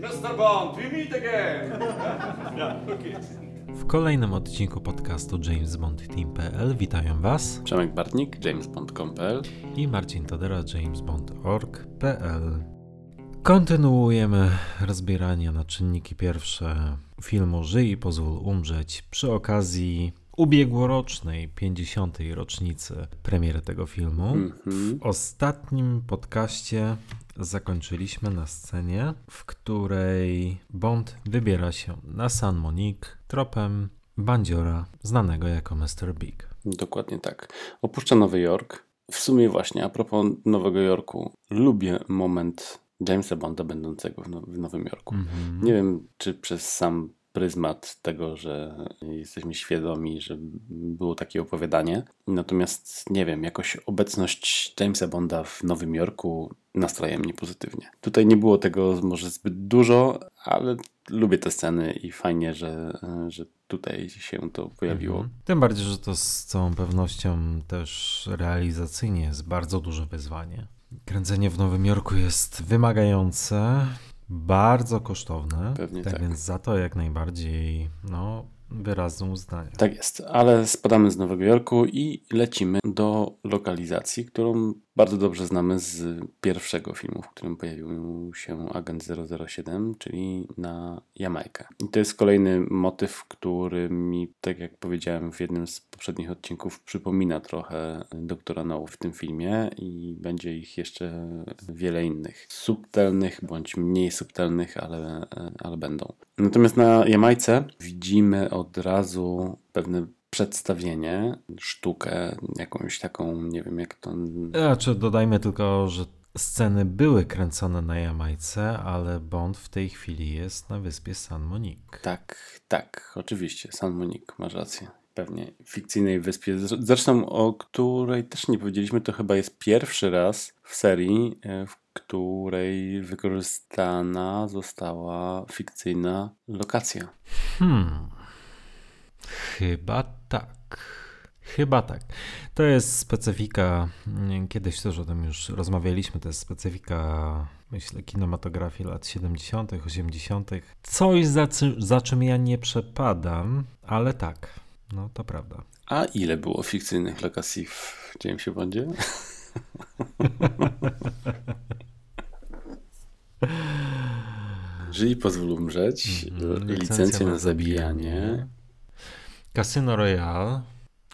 Mr. Bond, we meet again! yeah, okay. W kolejnym odcinku podcastu JamesBondTeam.pl witają Was Przemek Bartnik, jamesbond.pl i Marcin Todera, jamesbond.org.pl. Kontynuujemy rozbieranie na czynniki pierwsze filmu Żyj i pozwól umrzeć przy okazji ubiegłorocznej 50. rocznicy premiery tego filmu. Mhm. W ostatnim podcaście zakończyliśmy na scenie, w której Bond wybiera się na San Monique tropem bandziora znanego jako Mr. Big. Dokładnie tak. Opuszcza Nowy Jork. W sumie właśnie, a propos Nowego Jorku, lubię moment Jamesa Bonda będącego w, now w Nowym Jorku. Mhm. Nie wiem, czy przez sam pryzmat tego, że jesteśmy świadomi, że było takie opowiadanie. Natomiast nie wiem, jakoś obecność Jamesa Bonda w Nowym Jorku nastraja mnie pozytywnie. Tutaj nie było tego może zbyt dużo, ale lubię te sceny i fajnie, że, że tutaj się to pojawiło. Mhm. Tym bardziej, że to z całą pewnością też realizacyjnie jest bardzo duże wyzwanie. Kręcenie w Nowym Jorku jest wymagające, bardzo kosztowne. Pewnie tak, tak. więc za to jak najbardziej no, wyrazne uznanie. Tak jest, ale spadamy z Nowego Jorku i lecimy do lokalizacji, którą bardzo dobrze znamy z pierwszego filmu, w którym pojawił się agent 007, czyli na Jamajkę. I to jest kolejny motyw, który mi, tak jak powiedziałem w jednym z poprzednich odcinków, przypomina trochę doktora No w tym filmie i będzie ich jeszcze wiele innych. Subtelnych bądź mniej subtelnych, ale, ale będą. Natomiast na Jamajce widzimy od razu pewne przedstawienie, sztukę, jakąś taką, nie wiem jak to. Znaczy, dodajmy tylko, że sceny były kręcone na Jamajce, ale Bond w tej chwili jest na wyspie San Monique. Tak, tak, oczywiście. San Monique, masz rację. Pewnie fikcyjnej wyspie. Zresztą, o której też nie powiedzieliśmy, to chyba jest pierwszy raz w serii, e, w której wykorzystana została fikcyjna lokacja. Hmm. Chyba tak. Chyba tak. To jest specyfika, kiedyś też o tym już rozmawialiśmy, to jest specyfika, myślę, kinematografii lat 70., 80. Coś za, za czym ja nie przepadam, ale tak, no to prawda. A ile było fikcyjnych lokacji w Jamesie Bondzie? Żyj, pozwól umrzeć, Mhm, licencję na zabijanie. Casino Royale,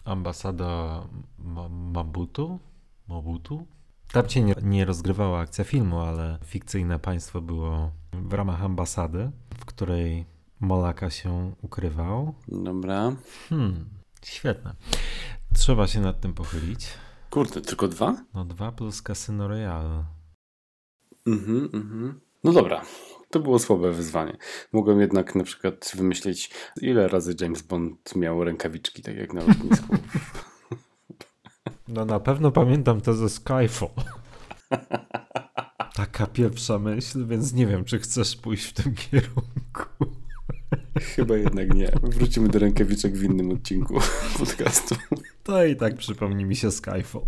ambasada Ma- Mabutu, Mobutu. Tam się nie, nie rozgrywała akcja filmu, ale fikcyjne państwo było w ramach ambasady, w której Molaka się ukrywał. Dobra. Hmm, świetne. Trzeba się nad tym pochylić. Kurde, tylko dwa? No 2 plus Casino Royale. Mhm, mhm. No dobra, to było słabe wyzwanie. Mogłem jednak na przykład wymyślić, ile razy James Bond miał rękawiczki, tak jak na lotnisku. No na pewno pamiętam to ze Skyfall. Taka pierwsza myśl, więc nie wiem, czy chcesz pójść w tym kierunku. Chyba jednak nie. Wrócimy do rękawiczek w innym odcinku podcastu. To i tak przypomni mi się Skyfall.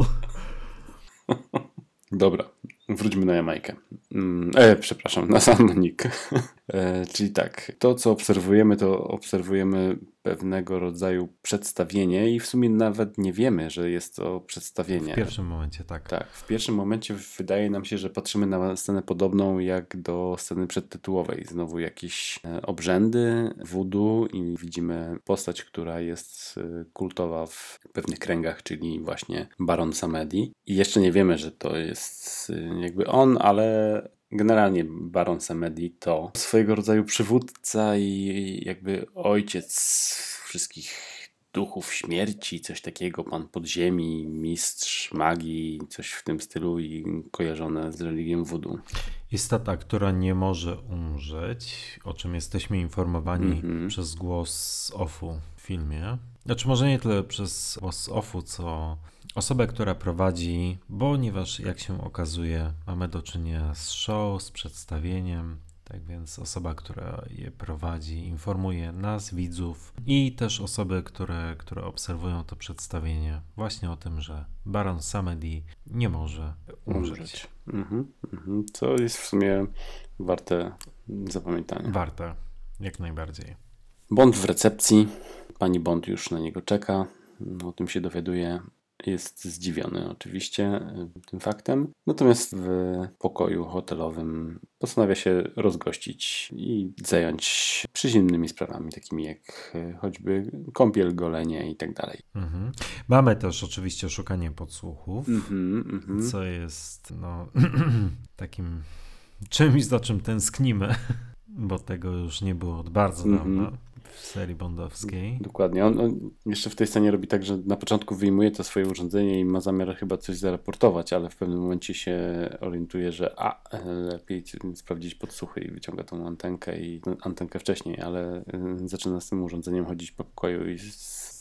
Dobra, wróćmy na Jamajkę. Mm, E, przepraszam, na San Monique. E, czyli tak, to co obserwujemy, to obserwujemy pewnego rodzaju przedstawienie i w sumie nawet nie wiemy, że jest to przedstawienie. W pierwszym momencie, tak. Tak, w pierwszym momencie wydaje nam się, że patrzymy na scenę podobną jak do sceny przedtytułowej. Znowu jakieś e, obrzędy, voodoo i widzimy postać, która jest e, kultowa w pewnych kręgach, czyli właśnie Baron Samedi. I jeszcze nie wiemy, że to jest e, jakby on, ale generalnie Baron Samedi to swojego rodzaju przywódca i jakby ojciec wszystkich duchów śmierci, coś takiego, pan podziemi, mistrz magii, coś w tym stylu i kojarzone z religią voodoo. Istota, która nie może umrzeć, o czym jesteśmy informowani Mhm. przez głos offu w filmie. Znaczy może nie tyle przez głos offu, co osobę, która prowadzi, ponieważ jak się okazuje, mamy do czynienia z show, z przedstawieniem, Tak więc osoba, która je prowadzi, informuje nas, widzów i też osoby, które, które obserwują to przedstawienie właśnie o tym, że Baron Samedi nie może umrzeć. Umrzeć. Mhm, mhm. Co jest w sumie warte zapamiętania. Warte, jak najbardziej. Bond w recepcji. Pani Bond już na niego czeka. O tym się dowiaduje. Jest zdziwiony oczywiście y, tym faktem. Natomiast w pokoju hotelowym postanawia się rozgościć i zająć przyziemnymi sprawami, takimi jak y, choćby kąpiel, golenie i tak dalej. Mhm. Mamy też oczywiście szukanie podsłuchów, Mhm, mhm. co jest no, takim czymś, za czym tęsknimy, bo tego już nie było od bardzo Mhm. dawna w serii bondowskiej. Dokładnie. On, on jeszcze w tej scenie robi tak, że na początku wyjmuje to swoje urządzenie i ma zamiar chyba coś zaraportować, ale w pewnym momencie się orientuje, że a, e, lepiej sprawdzić podsłuchy i wyciąga tą antenkę i no, antenkę wcześniej, ale y, zaczyna z tym urządzeniem chodzić po pokoju i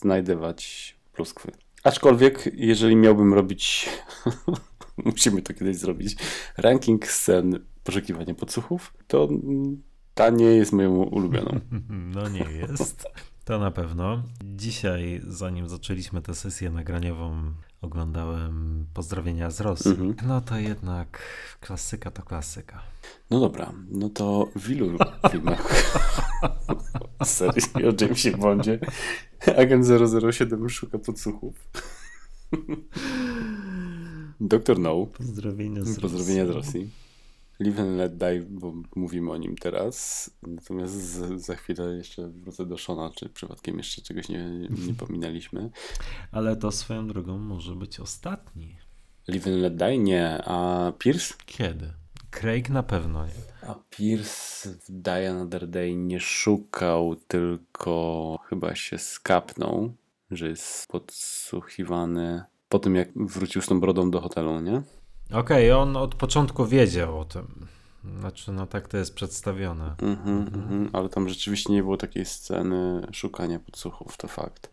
znajdywać pluskwy. Aczkolwiek, jeżeli miałbym robić, musimy to kiedyś zrobić, ranking scen poszukiwania podsłuchów, to mm, ta nie jest moją ulubioną. No nie jest. To na pewno. Dzisiaj, zanim zaczęliśmy tę sesję nagraniową, oglądałem pozdrowienia z Rosji. Mhm. No to jednak klasyka to klasyka. No dobra, no to w ilu filmach serii o Jamesie Bondzie agent 007 szuka podsłuchów? Doktor No, Pozdrowienia z pozdrowienia z Rosji. Live and Let Die, bo mówimy o nim teraz. Natomiast z, za chwilę jeszcze wrócę do Shona, czy przypadkiem jeszcze czegoś nie, nie pominęliśmy. Ale to swoją drogą może być ostatni. Live and Let Die? Nie. A Pierce? Kiedy? Craig na pewno nie. A Pierce w Die Another Day nie szukał, tylko chyba się skapnął, że jest podsłuchiwany po tym, jak wrócił z tą brodą do hotelu, nie? Okej, on od początku wiedział o tym. Znaczy, no tak to jest przedstawione. Mhm, mhm. Ale tam rzeczywiście nie było takiej sceny szukania podsłuchów, to fakt.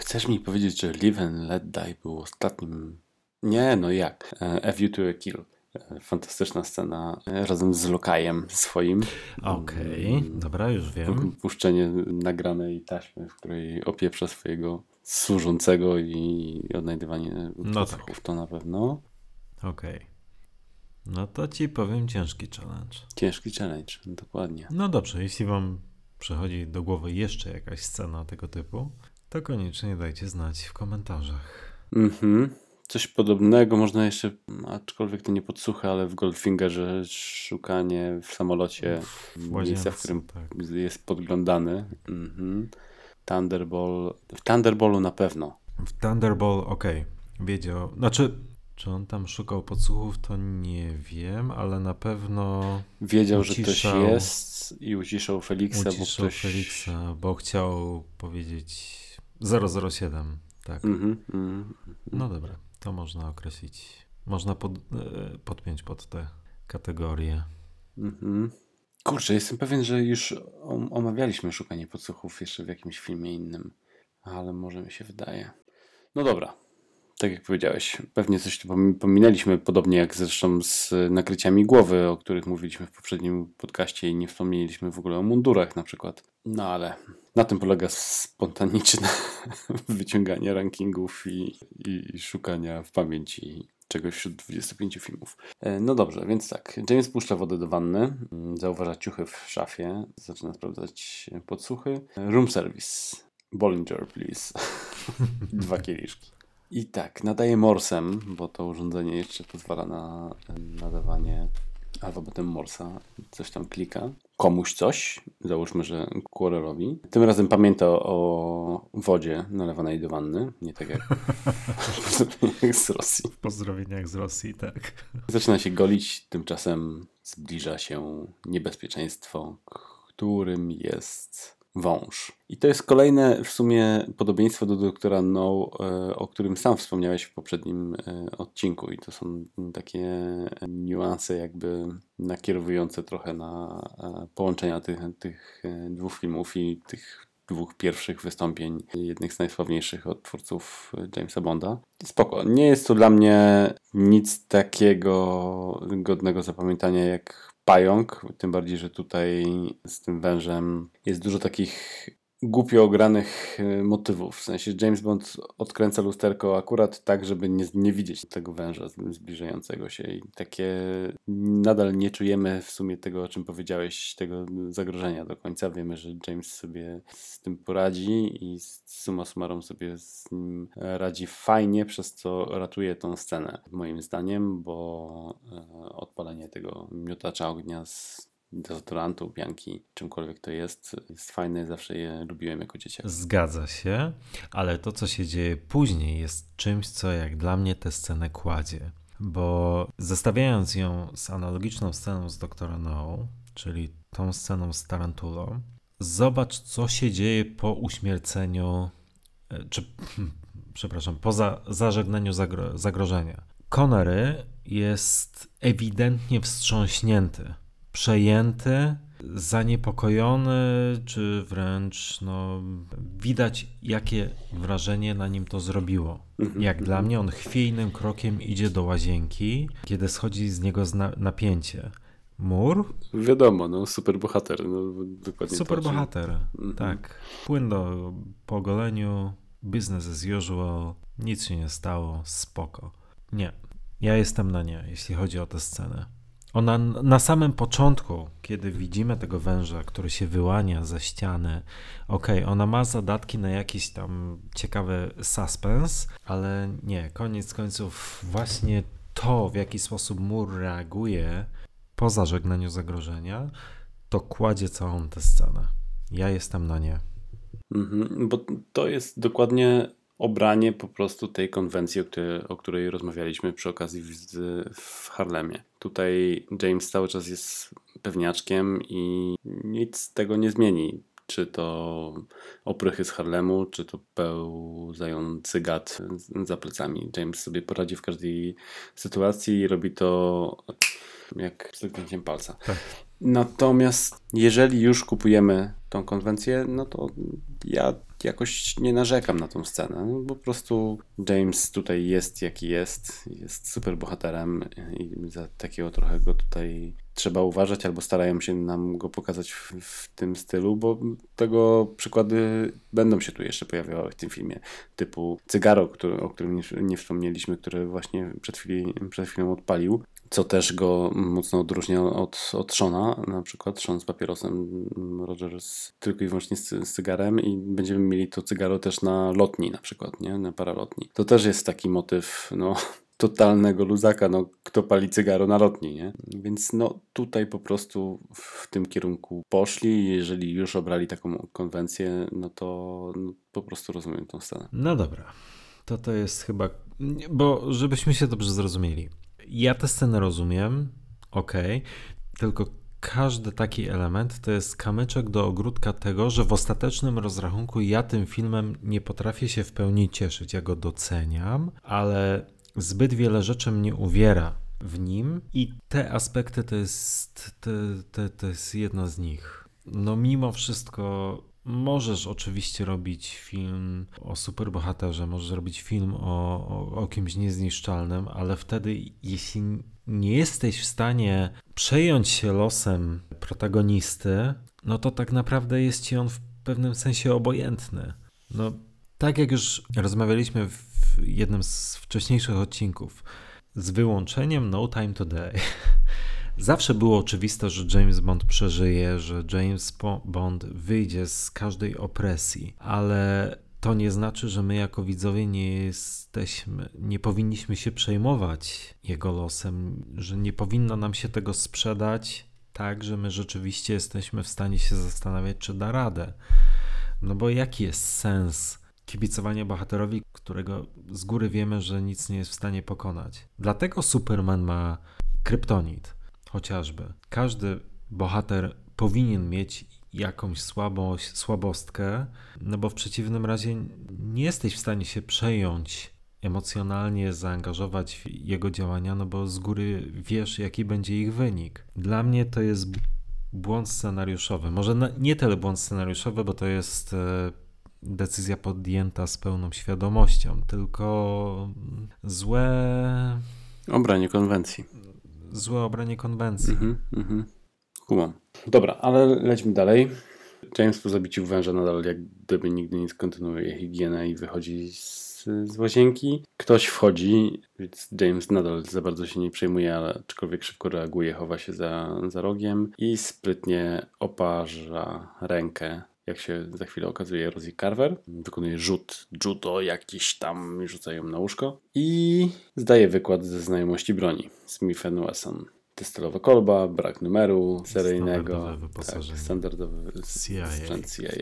Chcesz mi powiedzieć, że Live and Let Die był ostatnim... Nie, no jak? E, A View to a Kill. E, Fantastyczna scena e, razem z lokajem swoim. Okej, dobra, już wiem. Puszczenie nagranej taśmy, w której opieprza swojego służącego i odnajdywanie No podsłuchów, to na pewno Okej. No to ci powiem ciężki challenge. ciężki challenge, dokładnie. No dobrze, jeśli wam przychodzi do głowy jeszcze jakaś scena tego typu, to koniecznie dajcie znać w komentarzach. Mhm. Coś podobnego można jeszcze, aczkolwiek to nie podsłuchy, ale w Goldfingerze szukanie w samolocie W miejsca, łazience, w którym tak. jest podglądany. Mhm. Thunderball. W Thunderballu na pewno. W Thunderball, okej, wiedział. Znaczy, czy on tam szukał podsłuchów, to nie wiem, ale na pewno Wiedział, że ktoś Uciszał- jest i uciszał Feliksa, bo uciszał ktoś... Feliksa, bo chciał powiedzieć 007. Tak. Mhm, mhm. No dobra, to można określić. Można pod, e, podpiąć pod te kategorie. Mhm. Kurczę, jestem pewien, że już om- omawialiśmy szukanie podsłuchów jeszcze w jakimś filmie innym, ale może mi się wydaje. No dobra, tak jak powiedziałeś, pewnie coś tu pom- pominęliśmy, podobnie jak zresztą z nakryciami głowy, o których mówiliśmy w poprzednim podcaście i nie wspomnieliśmy w ogóle o mundurach na przykład. No ale na tym polega spontaniczne wyciąganie rankingów i, i, i szukania w pamięci czegoś wśród 25 filmów. E, No dobrze, więc tak. James puszcza wodę do wanny, mm, zauważa ciuchy w szafie, zaczyna sprawdzać podsłuchy. Room service. Bollinger, please. Dwa kieliszki. I tak, nadaje morsem, bo to urządzenie jeszcze pozwala na nadawanie alfabetem Morsa. Coś tam klika. Komuś coś, załóżmy, że Quarrelowi. Tym razem pamięta o wodzie nalewanej do wanny, nie tak jak, jak z Rosji. W pozdrowieniach z Rosji, tak. Zaczyna się golić, tymczasem zbliża się niebezpieczeństwo, którym jest wąż. I to jest kolejne w sumie podobieństwo do doktora No, e, o którym sam wspomniałeś w poprzednim e, odcinku. I to są takie niuanse jakby nakierowujące trochę na e, połączenia tych, tych e, dwóch filmów i tych dwóch pierwszych wystąpień jednych z najsławniejszych od twórców Jamesa Bonda. Spoko. Nie jest to dla mnie nic takiego godnego zapamiętania jak pająk, tym bardziej, że tutaj z tym wężem jest dużo takich głupio ogranych e, motywów. W sensie James Bond odkręca lusterko akurat tak, żeby nie, nie widzieć tego węża zbliżającego się i takie nadal nie czujemy w sumie tego, o czym powiedziałeś, tego zagrożenia do końca. Wiemy, że James sobie z tym poradzi i suma summarum sobie z nim radzi fajnie, przez co ratuje tą scenę, moim zdaniem, bo e, odpalenie tego miotacza ognia z dezodorantu, pianki, czymkolwiek to jest, jest fajne, zawsze je lubiłem jako dzieciak. Zgadza się, ale to, co się dzieje później, jest czymś, co jak dla mnie tę scenę kładzie. Bo zestawiając ją z analogiczną sceną z Doktora No, czyli tą sceną z Tarantulą, zobacz, co się dzieje po uśmierceniu, e, czy przepraszam, po za, zażegnaniu zagro, zagrożenia. Connery jest ewidentnie wstrząśnięty przejęty, zaniepokojony, czy wręcz no, widać, jakie wrażenie na nim to zrobiło. Mhm. Jak dla mnie, on chwiejnym krokiem idzie do łazienki, kiedy schodzi z niego napięcie. Mur? Wiadomo, no super bohater. No, dokładnie super bohater, mhm. tak. Płyn do po ogoleniu, business as usual, nic się nie stało, spoko. Nie, ja jestem na nie, jeśli chodzi o tę scenę. Ona na samym początku, kiedy widzimy tego węża, który się wyłania ze ściany, okej, okay, ona ma zadatki na jakiś tam ciekawy suspens, ale nie, koniec końców właśnie to, w jaki sposób mur reaguje po zażegnaniu zagrożenia, to kładzie całą tę scenę. Ja jestem na nie. Mhm, bo to jest dokładnie obranie po prostu tej konwencji, o której, o której rozmawialiśmy przy okazji wizyty w Harlemie. Tutaj James cały czas jest pewniaczkiem i nic z tego nie zmieni. Czy to oprychy z Harlemu, czy to pełzający gad za plecami. James sobie poradzi w każdej sytuacji i robi to jak z palca. Tak. Natomiast jeżeli już kupujemy tą konwencję, no to ja jakoś nie narzekam na tą scenę. No, po prostu James tutaj jest jaki jest, jest super bohaterem i za takiego trochę go tutaj trzeba uważać, albo starają się nam go pokazać w, w, tym stylu, bo tego przykłady będą się tu jeszcze pojawiały w tym filmie, typu Cygaro, który, o którym nie, nie wspomnieliśmy, który właśnie przed, chwili, przed chwilą odpalił co też go mocno odróżnia od, od Shona, na przykład Sean z papierosem, Rogers tylko i wyłącznie z, z cygarem i będziemy mieli to cygaro też na lotni na przykład, nie? na paralotni. To też jest taki motyw, no totalnego luzaka, no kto pali cygaro na lotni, nie? Więc no tutaj po prostu w tym kierunku poszli, jeżeli już obrali taką konwencję, no to no, po prostu rozumiem tą scenę. No dobra, to to jest chyba, bo żebyśmy się dobrze zrozumieli, ja tę scenę rozumiem, ok, tylko każdy taki element to jest kamyczek do ogródka tego, że w ostatecznym rozrachunku ja tym filmem nie potrafię się w pełni cieszyć. Ja go doceniam, ale zbyt wiele rzeczy mnie uwiera w nim i te aspekty to jest, to, to, to jest jedna z nich. No mimo wszystko Możesz oczywiście robić film o superbohaterze, możesz robić film o, o, o kimś niezniszczalnym, ale wtedy, jeśli nie jesteś w stanie przejąć się losem protagonisty, no to tak naprawdę jest ci on w pewnym sensie obojętny. No, tak jak już rozmawialiśmy w jednym z wcześniejszych odcinków, z wyłączeniem No Time Today Zawsze było oczywiste, że James Bond przeżyje, że James Bond wyjdzie z każdej opresji, ale to nie znaczy, że my jako widzowie nie jesteśmy, nie powinniśmy się przejmować jego losem, że nie powinno nam się tego sprzedać tak, że my rzeczywiście jesteśmy w stanie się zastanawiać, czy da radę. No bo jaki jest sens kibicowania bohaterowi, którego z góry wiemy, że nic nie jest w stanie pokonać? Dlatego Superman ma kryptonit chociażby. Każdy bohater powinien mieć jakąś słabość, słabostkę, no bo w przeciwnym razie nie jesteś w stanie się przejąć emocjonalnie zaangażować w jego działania, no bo z góry wiesz, jaki będzie ich wynik. Dla mnie to jest błąd scenariuszowy. Może nie tyle błąd scenariuszowy, bo to jest e, decyzja podjęta z pełną świadomością, tylko złe. Obranie konwencji złe obranie konwencji. -hmm. Kumam. Dobra, ale lećmy dalej. James po zabiciu węża nadal jak gdyby nigdy nie kontynuuje higienę i wychodzi z, z łazienki. Ktoś wchodzi, więc James nadal za bardzo się nie przejmuje, ale aczkolwiek szybko reaguje, chowa się za, za rogiem i sprytnie oparza rękę jak się za chwilę okazuje, Rosie Carver. Wykonuje rzut judo jakiś tam, rzucają na łóżko i zdaje wykład ze znajomości broni. Smith Wesson. Testylowa kolba, brak numeru seryjnego. Standardowe wyposażenie. Tak, standardowy CIA. sprzęt CIA.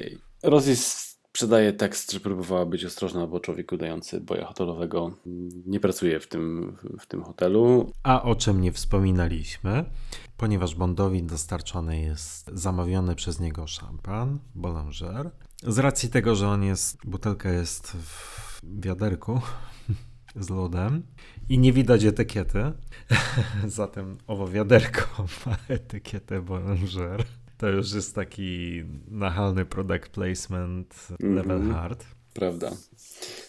Rosie sprzedaje tekst, że próbowała być ostrożna, bo człowiek udający boja hotelowego nie pracuje w tym, w tym hotelu. A o czym nie wspominaliśmy, ponieważ Bondowi dostarczony jest zamawiony przez niego szampan, Boulanger. Z racji tego, że on jest, butelka jest w wiaderku z lodem i nie widać etykiety, zatem owo wiaderko ma etykietę Boulanger. To już jest taki nachalny product placement level Mhm. hard. Prawda.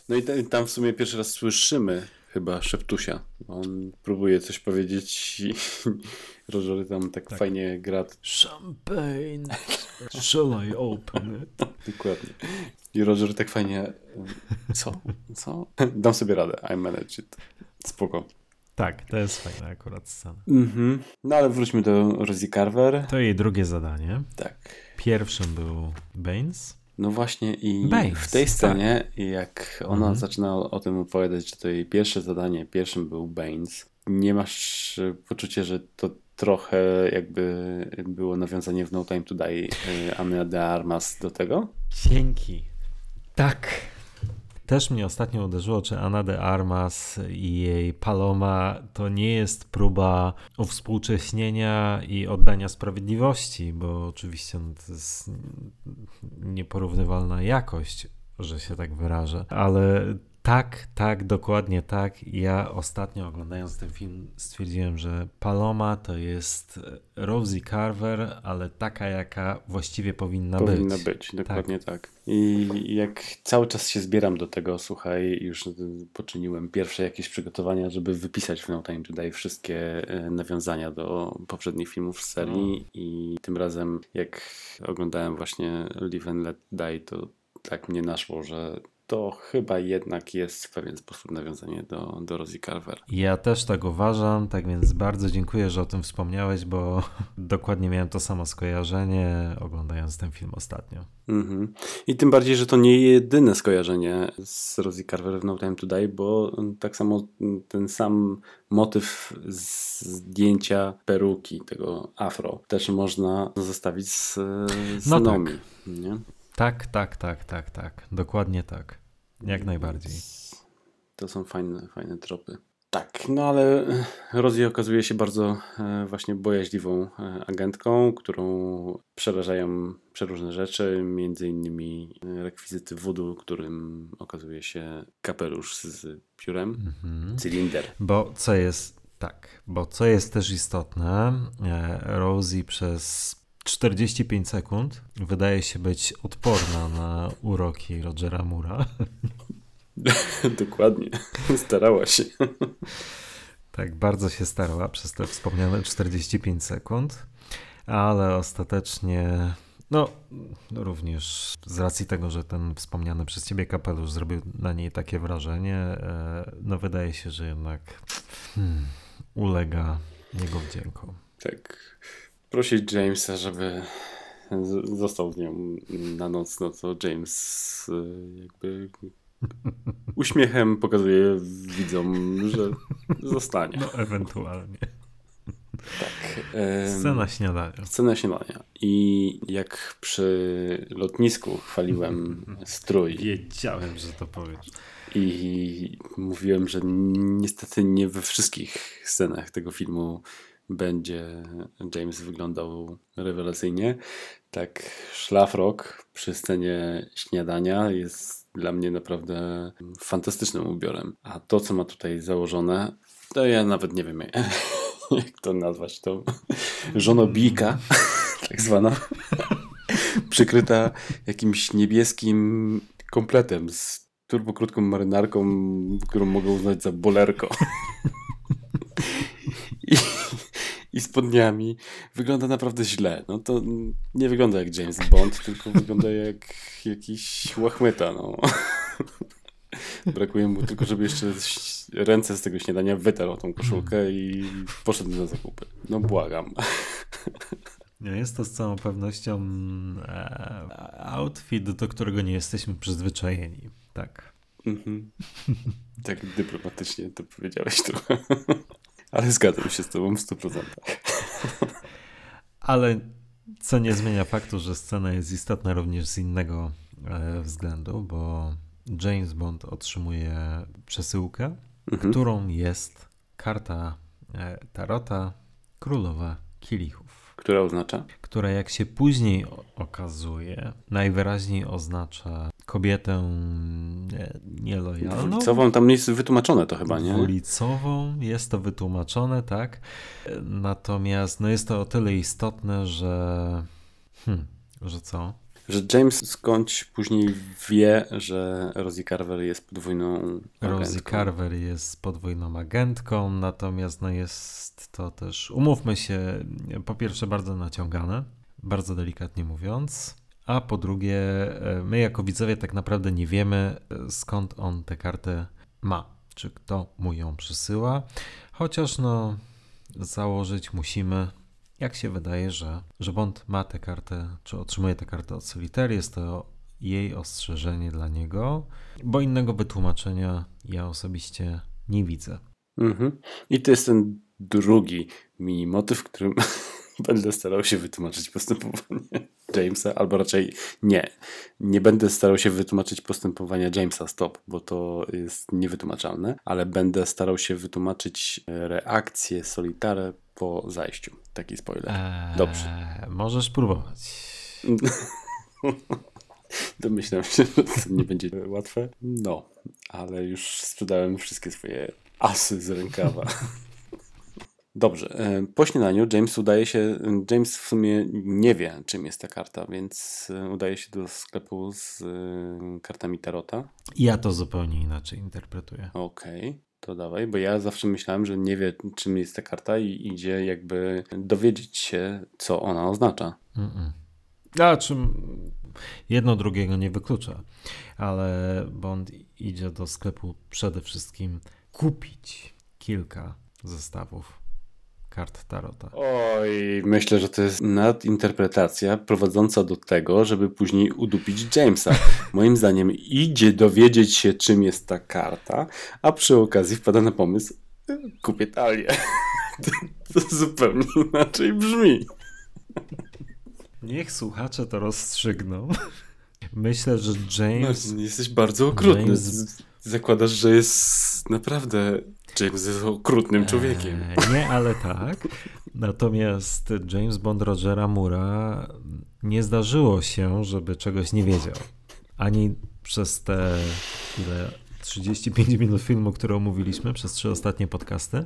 No i tam w sumie pierwszy raz słyszymy chyba szeptusia. On próbuje coś powiedzieć i Roger tam tak, Tak. fajnie gra. Champagne, shall I open it? Dokładnie. I Roger tak fajnie. Co? Co? Dam sobie radę. I manage it. Spoko. Tak, to jest fajna akurat scena. Mhm. No ale wróćmy do Rosie Carver. To jej drugie zadanie. Tak. Pierwszym był Baines. No właśnie i Baines, w tej scenie, jak ona Mhm. zaczyna o tym opowiadać, że to jej pierwsze zadanie, pierwszym był Baines, nie masz poczucia, że to trochę jakby było nawiązanie w No Time to Die e, Anna de Armas do tego? Dzięki. Tak. Też mnie ostatnio uderzyło, czy Ana de Armas i jej Paloma to nie jest próba uwspółcześnienia i oddania sprawiedliwości, bo oczywiście no, to jest nieporównywalna jakość, że się tak wyrażę, ale tak, tak, dokładnie tak. Ja ostatnio oglądając ten film stwierdziłem, że Paloma to jest Rosie Carver, ale taka, jaka właściwie powinna, Powinna być. być, dokładnie tak. I jak cały czas się zbieram do tego, słuchaj, już poczyniłem pierwsze jakieś przygotowania, żeby wypisać w No Time to Die wszystkie e, nawiązania do poprzednich filmów z serii i tym razem jak oglądałem właśnie Live and Let Die, to tak mnie naszło, że to chyba jednak jest w pewien sposób nawiązanie do, do Rosie Carver. Ja też tak uważam, tak więc bardzo dziękuję, że o tym wspomniałeś, bo dokładnie miałem to samo skojarzenie oglądając ten film ostatnio. Mhm. I tym bardziej, że to nie jedyne skojarzenie z Rosie Carver w No Time to Die, bo tak samo ten sam motyw zdjęcia peruki, tego afro, też można zestawić z, z No tak. Nie? Tak, tak, tak, tak, tak. Dokładnie tak. Jak najbardziej. To są fajne, fajne tropy. Tak, no ale Rosie okazuje się bardzo e, właśnie bojaźliwą e, agentką, którą przerażają przeróżne rzeczy, między innymi e, rekwizyty voodoo, którym okazuje się kapelusz z piórem, Mhm. cylinder. Bo co jest, tak, bo co jest też istotne, e, Rosie przez 45 sekund wydaje się być odporna na uroki Rogera Mura. Dokładnie, starała się. Tak, bardzo się starała przez te wspomniane 45 sekund, ale ostatecznie, no również z racji tego, że ten wspomniany przez ciebie kapelusz zrobił na niej takie wrażenie, e, no wydaje się, że jednak hmm, ulega jego wdziękom. Tak, prosić Jamesa, żeby został z nią na noc, no to James e, jakby uśmiechem pokazuje widzom, że zostanie. No ewentualnie. Tak. em, Scena śniadania. Scena śniadania. I jak przy lotnisku chwaliłem strój Wiedziałem, że to powiesz. i mówiłem, że niestety nie we wszystkich scenach tego filmu będzie James wyglądał rewelacyjnie. Tak, szlafrok przy scenie śniadania jest dla mnie naprawdę fantastycznym ubiorem. A to, co ma tutaj założone, to ja nawet nie wiem, jak to nazwać. To żonobijka, tak zwana, przykryta jakimś niebieskim kompletem z turbokrótką marynarką, którą mogę uznać za bolerko. I, spodniami. Wygląda naprawdę źle. No to nie wygląda jak James Bond, tylko wygląda jak jakiś łachmyta, no. Brakuje mu tylko, żeby jeszcze ręce z tego śniadania wytarł tą koszulkę i poszedł na zakupy. No błagam. Jest to z całą pewnością e, outfit, do którego nie jesteśmy przyzwyczajeni. Tak. Mhm. Tak dyplomatycznie to powiedziałeś trochę. Ale zgadzam się z tobą w 100%. Ale co nie zmienia faktu, że scena jest istotna również z innego e, względu, bo James Bond otrzymuje przesyłkę, mhm. którą jest karta e, Tarota Królowa Kielichów. Która oznacza? Która, jak się później okazuje, najwyraźniej oznacza kobietę nielojalną. Dwulicową, tam jest wytłumaczone to chyba, nie? Dwulicową, jest to wytłumaczone, tak. Natomiast no jest to o tyle istotne, że... Hmm, że co? Że James skądś później wie, że Rosie Carver jest podwójną agentką. Rosie Carver jest podwójną agentką, natomiast no jest to też, umówmy się, po pierwsze bardzo naciągane, bardzo delikatnie mówiąc, a po drugie e, my jako widzowie tak naprawdę nie wiemy e, skąd on tę kartę ma, czy kto mu ją przysyła, chociaż no założyć musimy, jak się wydaje, że, że Bond ma tę kartę, czy otrzymuje tę kartę od Solitaire, jest to jej ostrzeżenie dla niego, bo innego wytłumaczenia ja osobiście nie widzę. Mhm. I to jest ten drugi mini motyw, którym będę starał się wytłumaczyć postępowanie Jamesa, albo raczej nie. Nie będę starał się wytłumaczyć postępowania Jamesa stop, bo to jest niewytłumaczalne, ale będę starał się wytłumaczyć reakcję Solitare po zajściu. Taki spoiler. Eee, Dobrze. Możesz próbować. Domyślam się, że to nie będzie łatwe. No, ale już sprzedałem wszystkie swoje asy z rękawa. Dobrze. E, po śniadaniu James udaje się, James w sumie nie wie, czym jest ta karta, więc e, udaje się do sklepu z e, kartami Tarota. Ja to zupełnie inaczej interpretuję. Okej. Okay to dawaj, bo ja zawsze myślałem, że nie wie, czym jest ta karta i idzie jakby dowiedzieć się, co ona oznacza. Mm -mm. A czym jedno drugiego nie wyklucza, ale Bond idzie do sklepu przede wszystkim kupić kilka zestawów kart Tarota. Oj, myślę, że to jest nadinterpretacja prowadząca do tego, żeby później udupić Jamesa. Moim zdaniem idzie dowiedzieć się, czym jest ta karta, a przy okazji wpada na pomysł, kupię talię. To, to zupełnie inaczej brzmi. Niech słuchacze to rozstrzygną. Myślę, że James. No, jesteś bardzo okrutny. James... Zakładasz, że jest naprawdę James jest okrutnym człowiekiem. Eee, nie, ale tak. Natomiast James Bond Rogera Mura nie zdarzyło się, żeby czegoś nie wiedział. Ani przez te ile 35 minut filmu, które omówiliśmy, przez trzy ostatnie podcasty,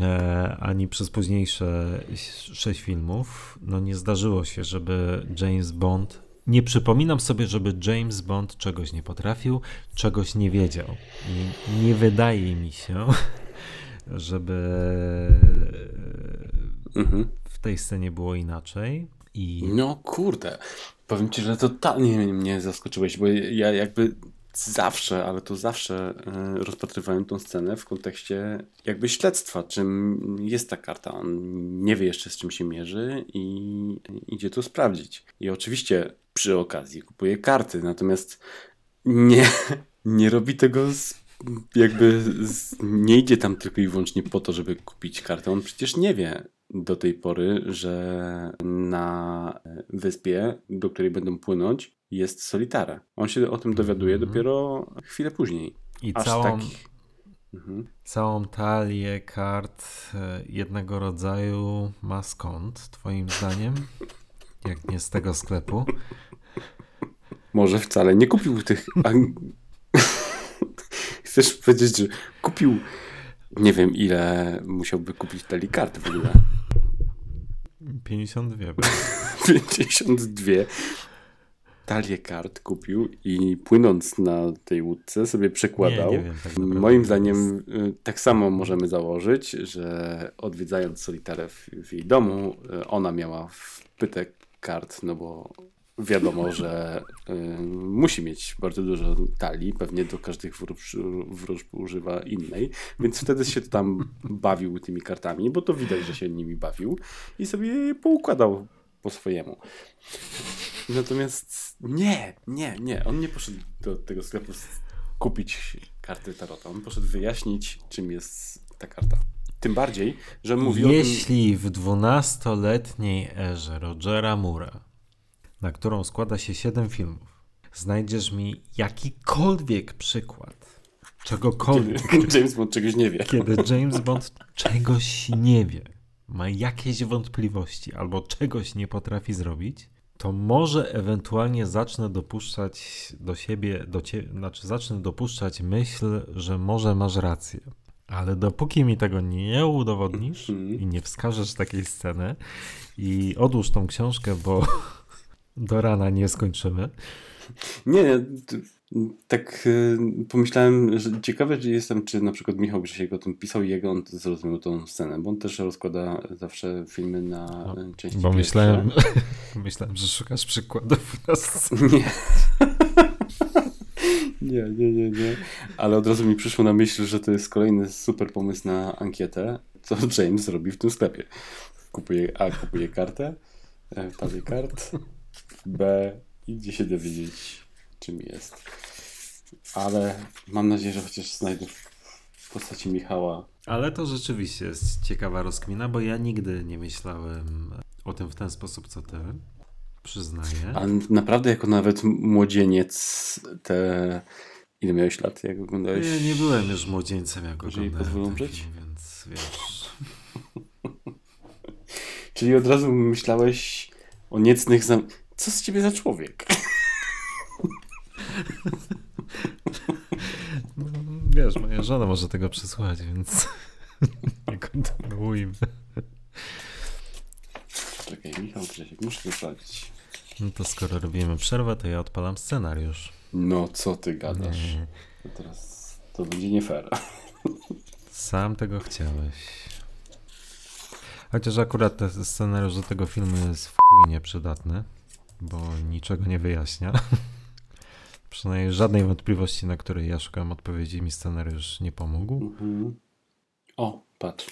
e, ani przez późniejsze sześć filmów, no nie zdarzyło się, żeby James Bond nie przypominam sobie, żeby James Bond czegoś nie potrafił, czegoś nie wiedział. I nie wydaje mi się, żeby mhm. w tej scenie było inaczej. I... No kurde, powiem ci, że totalnie mnie zaskoczyłeś, bo ja jakby zawsze, ale to zawsze e, rozpatrywałem tą scenę w kontekście jakby śledztwa, czym jest ta karta. On nie wie jeszcze z czym się mierzy i idzie to sprawdzić. I oczywiście przy okazji kupuje karty, natomiast nie, nie robi tego z, jakby z, nie idzie tam tylko i wyłącznie po to, żeby kupić kartę. On przecież nie wie do tej pory, że na wyspie, do której będą płynąć, jest Solitara. On się o tym dowiaduje mhm. dopiero chwilę później. I Aż całą, mhm. całą talię kart e, jednego rodzaju ma skąd, twoim zdaniem? Jak nie z tego sklepu? Może wcale nie kupił tych. Chcesz powiedzieć, że kupił. Nie wiem, ile musiałby kupić talii kart w ogóle. 52. 52 talię kart kupił i płynąc na tej łódce sobie przekładał. Nie, nie wiem, tak Moim zdaniem y, tak samo możemy założyć, że odwiedzając Solitarę w, w jej domu, y, ona miała wpytek kart, no bo wiadomo, że y, musi mieć bardzo dużo talii, pewnie do każdych wróż, wróżb używa innej, więc wtedy się tam bawił tymi kartami, bo to widać, że się nimi bawił i sobie poukładał po swojemu. Natomiast nie, nie, nie, on nie poszedł do tego sklepu kupić karty Tarota, on poszedł wyjaśnić, czym jest ta karta. Tym bardziej, że mówi o tym... Jeśli w 12-letniej erze Rogera Mura, na którą składa się 7 filmów, znajdziesz mi jakikolwiek przykład czegokolwiek, Kiedy James Bond czegoś nie wie. kiedy James Bond czegoś nie wie, ma jakieś wątpliwości albo czegoś nie potrafi zrobić, to może ewentualnie zacznę dopuszczać do siebie, do cie, znaczy zacznę dopuszczać myśl, że może masz rację. Ale dopóki mi tego nie udowodnisz Mhm. i nie wskażesz takiej sceny i odłóż tą książkę, bo do rana nie skończymy. Nie, tak y, pomyślałem, że ciekawe jestem, czy na przykład Michał Grzesiek o tym pisał i jak on zrozumiał tą scenę, bo on też rozkłada zawsze filmy na No, części Bo myślałem, myślałem, że szukasz przykładów na scenie. Nie. Nie, nie, nie, nie. Ale od razu mi przyszło na myśl, że to jest kolejny super pomysł na ankietę, co James robi w tym sklepie. Kupuje, A. Kupuje kartę, e, talię kart, B. Idzie się dowiedzieć, czym jest. Ale mam nadzieję, że chociaż znajdę w postaci Michała. Ale to rzeczywiście jest ciekawa rozkmina, bo ja nigdy nie myślałem o tym w ten sposób, co ty. Przyznaję. A naprawdę jako nawet młodzieniec te... Ile miałeś lat, jak oglądałeś? Ja nie byłem już młodzieńcem, jak oglądałem pozwolą żyć? więc wiesz... Czyli od razu myślałeś o niecnych zam... Co z ciebie za człowiek? No, wiesz, moja żona może tego przesłuchać, więc nie kontynuujmy. Czekaj, Michał Grzesiek, muszę to sprawdzić. No to skoro robimy przerwę, to ja odpalam scenariusz. No, co ty gadasz? Nie, To teraz to będzie nie fair. sam tego chciałeś. Chociaż akurat ten scenariusz do tego filmu jest w chuj nieprzydatny, bo niczego nie wyjaśnia. Przynajmniej żadnej wątpliwości, na której ja szukałem odpowiedzi, mi scenariusz nie pomógł. Mhm. O, patrz.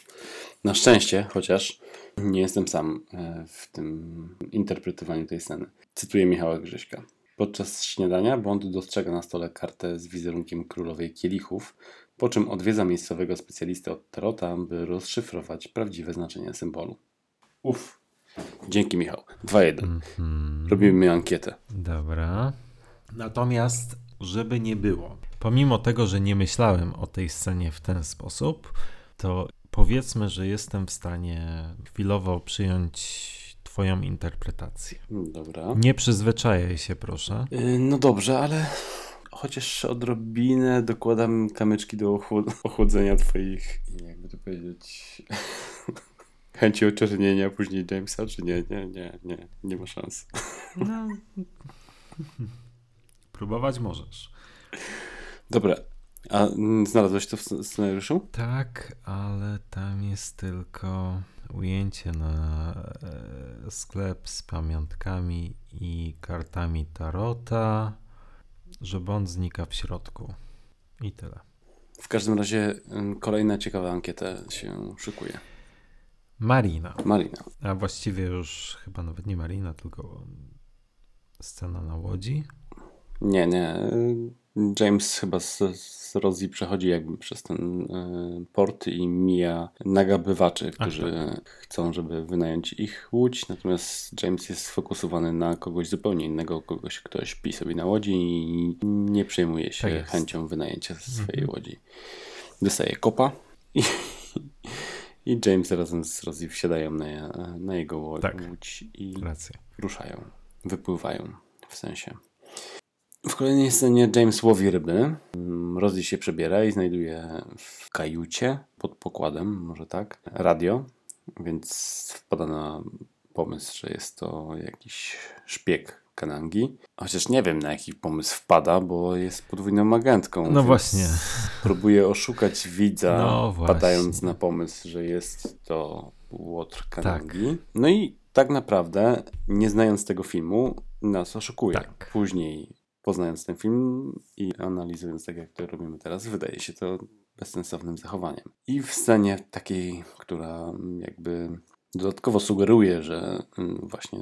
Na szczęście, chociaż nie jestem sam e, w tym interpretowaniu tej sceny. Cytuję Michała Grześka. Podczas śniadania Bond dostrzega na stole kartę z wizerunkiem królowej kielichów, po czym odwiedza miejscowego specjalistę od Tarota, by rozszyfrować prawdziwe znaczenie symbolu. Uff. Dzięki Michał. 2-1. Mhm. Robimy ankietę. Dobra. Natomiast, żeby nie było, pomimo tego, że nie myślałem o tej scenie w ten sposób, to powiedzmy, że jestem w stanie chwilowo przyjąć Twoją interpretację. Dobra. Nie przyzwyczajaj się, proszę. Y, No dobrze, ale chociaż odrobinę dokładam kamyczki do ochłod- ochłodzenia twoich, jakby to powiedzieć, chęci oczernienia później Jamesa, czy nie? Nie, nie, nie, nie ma szans. No. Próbować możesz. Dobra, a mm, znalazłeś to w sc- scenariuszu? Tak, ale tam jest tylko ujęcie na e, sklep z pamiątkami i kartami Tarota, że Bond znika w środku. I tyle. W każdym razie ym, kolejna ciekawa ankieta się szykuje. Marina. Marina. A właściwie już chyba nawet nie Marina, tylko scena na łodzi. Nie, nie. James chyba z, z Rosie przechodzi jakby przez ten y, port i mija nagabywaczy, którzy chcą, żeby wynająć ich łódź, natomiast James jest sfokusowany na kogoś zupełnie innego, kogoś, kto śpi sobie na łodzi i nie przejmuje się Tak chęcią wynajęcia swojej łodzi. Dostaje kopa i, i James razem z Rosie wsiadają na, na jego łodź Tak. i Racja. ruszają, wypływają w sensie. W kolejnej scenie James łowi ryby. Rosie się przebiera i znajduje w kajucie pod pokładem, może tak, radio, więc wpada na pomysł, że jest to jakiś szpieg Kanangi. Chociaż nie wiem na jaki pomysł wpada, bo jest podwójną agentką. No właśnie. Próbuje oszukać widza, No padając na pomysł, że jest to Łotr Kanangi. Tak. No i tak naprawdę, nie znając tego filmu, nas oszukuje. Tak. Później, poznając ten film i analizując tak, jak to robimy teraz, wydaje się to bezsensownym zachowaniem. I w scenie takiej, która jakby dodatkowo sugeruje, że mm, właśnie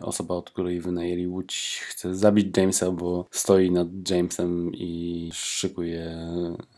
osoba, od której wynajęli łódź, chce zabić Jamesa, bo stoi nad Jamesem i szykuje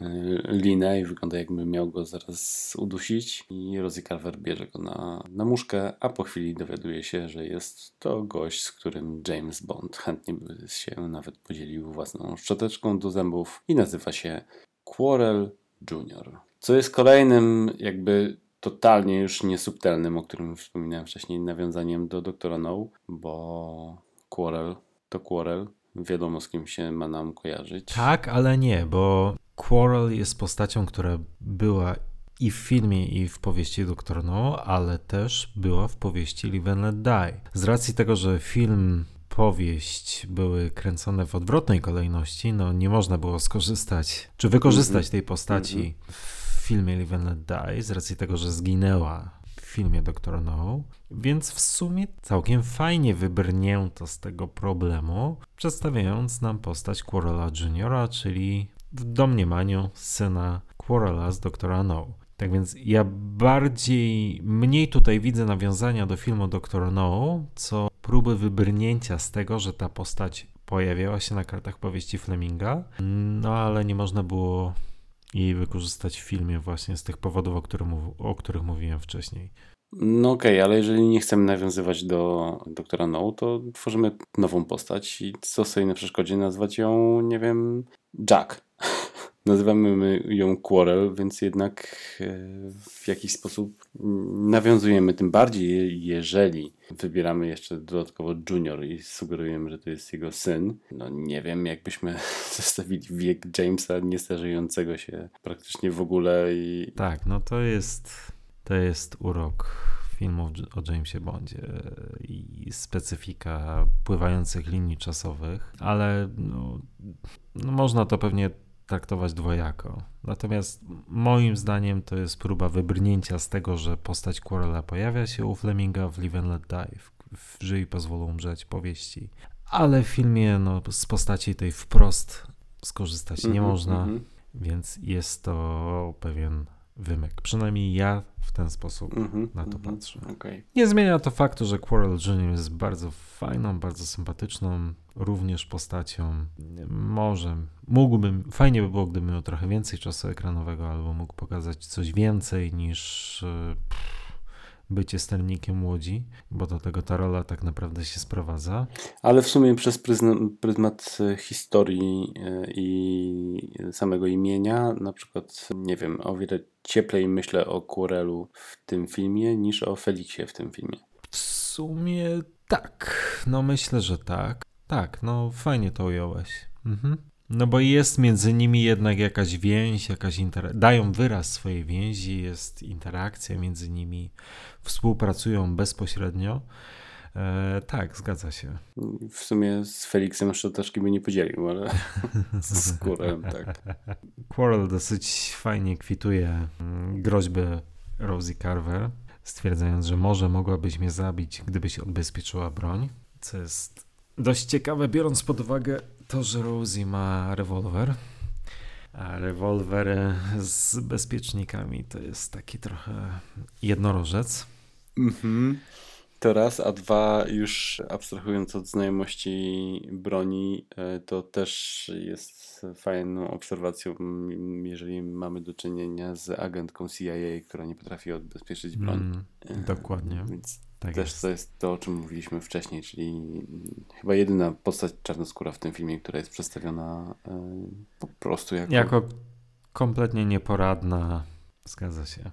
y, linę i wygląda jakby miał go zaraz udusić. I Rosie Carver bierze go na, na muszkę, a po chwili dowiaduje się, że jest to gość, z którym James Bond chętnie by się nawet podzielił własną szczoteczką do zębów i nazywa się Quarrel Junior. Co jest kolejnym jakby totalnie już niesubtelnym, o którym wspominałem wcześniej, nawiązaniem do Doktora No, bo Quarrel to Quarrel. Wiadomo z kim się ma nam kojarzyć. Tak, ale nie, bo Quarrel jest postacią, która była i w filmie, i w powieści Doktor No, ale też była w powieści Live and Let Die. Z racji tego, że film, powieść były kręcone w odwrotnej kolejności, no nie można było skorzystać, czy wykorzystać Mhm. tej postaci w filmie Live and Let Die, z racji tego, że zginęła w filmie Doktor No, więc w sumie całkiem fajnie wybrnięto z tego problemu, przedstawiając nam postać Quarrela Juniora, czyli w domniemaniu syna Quarrela z Doktora No. Tak więc ja bardziej, mniej tutaj widzę nawiązania do filmu Doktor No, co próby wybrnięcia z tego, że ta postać pojawiała się na kartach powieści Fleminga, no ale nie można było jej wykorzystać w filmie właśnie z tych powodów, o, którym, o których mówiłem wcześniej. No okej, ale jeżeli nie chcemy nawiązywać do Doktora No, to tworzymy nową postać i co stoi na przeszkodzie nazwać ją, nie wiem, Jack. Nazywamy ją Quarrel, więc jednak e, w jakiś sposób nawiązujemy, tym bardziej jeżeli wybieramy jeszcze dodatkowo Junior i sugerujemy, że to jest jego syn. No nie wiem, jakbyśmy zestawili wiek Jamesa niestarzejącego się praktycznie w ogóle i Tak, no to jest, to jest urok filmów o Jamesie Bondzie i specyfika pływających linii czasowych, ale no, no można to pewnie traktować dwojako. Natomiast moim zdaniem to jest próba wybrnięcia z tego, że postać Quarrela pojawia się u Fleminga w Live and Let Die, w, w Żyj pozwolą umrzeć powieści. Ale w filmie no, z postaci tej wprost skorzystać nie Mhm, można, mhm. więc jest to pewien wymyk. Przynajmniej ja w ten sposób Mhm, na to mhm. patrzę. Okej. Nie zmienia to faktu, że Quarrel Jr. jest bardzo fajną, bardzo sympatyczną również postacią. Może mógłbym, fajnie by było, gdyby miał trochę więcej czasu ekranowego, albo mógł pokazać coś więcej niż e, pff, bycie sternikiem łodzi, bo do tego ta rola tak naprawdę się sprowadza. Ale w sumie przez pryzm- pryzmat historii e, i samego imienia, na przykład, nie wiem, o wiele cieplej myślę o Quarelu w tym filmie niż o Feliksie w tym filmie. W sumie tak, no myślę, że tak. Tak, no fajnie to ująłeś. Mhm. No bo jest między nimi jednak jakaś więź, jakaś inter... dają wyraz swojej więzi, jest interakcja między nimi, współpracują bezpośrednio. E, tak, zgadza się. W sumie z Feliksem szczoteczki by nie podzielił, ale z Quarelem tak. Quarrel dosyć fajnie kwituje mm, groźbę Rosie Carver, stwierdzając, że może mogłabyś mnie zabić, gdybyś odbezpieczyła broń. Co jest dość ciekawe, biorąc pod uwagę to, że Rosie ma rewolwer. A rewolwer z bezpiecznikami to jest taki trochę jednorożec. Mhm. To raz, a dwa, już abstrahując od znajomości broni, e, to też jest fajną obserwacją, jeżeli mamy do czynienia z agentką CIA, która nie potrafi odbezpieczyć broń. Mm, E, dokładnie. Więc tak też jest. to jest to, o czym mówiliśmy wcześniej, czyli mm, chyba jedyna postać czarnoskóra w tym filmie, która jest przedstawiona e, po prostu jako... Jako kompletnie nieporadna, zgadza się.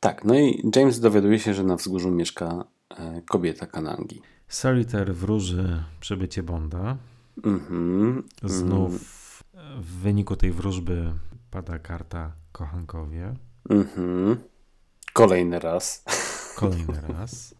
Tak, no i James dowiaduje się, że na wzgórzu mieszka kobieta Kanangi. Solitaire wróży przybycie Bonda. Mhm. Znów w wyniku tej wróżby pada karta kochankowie. Mhm. Kolejny raz. Kolejny raz.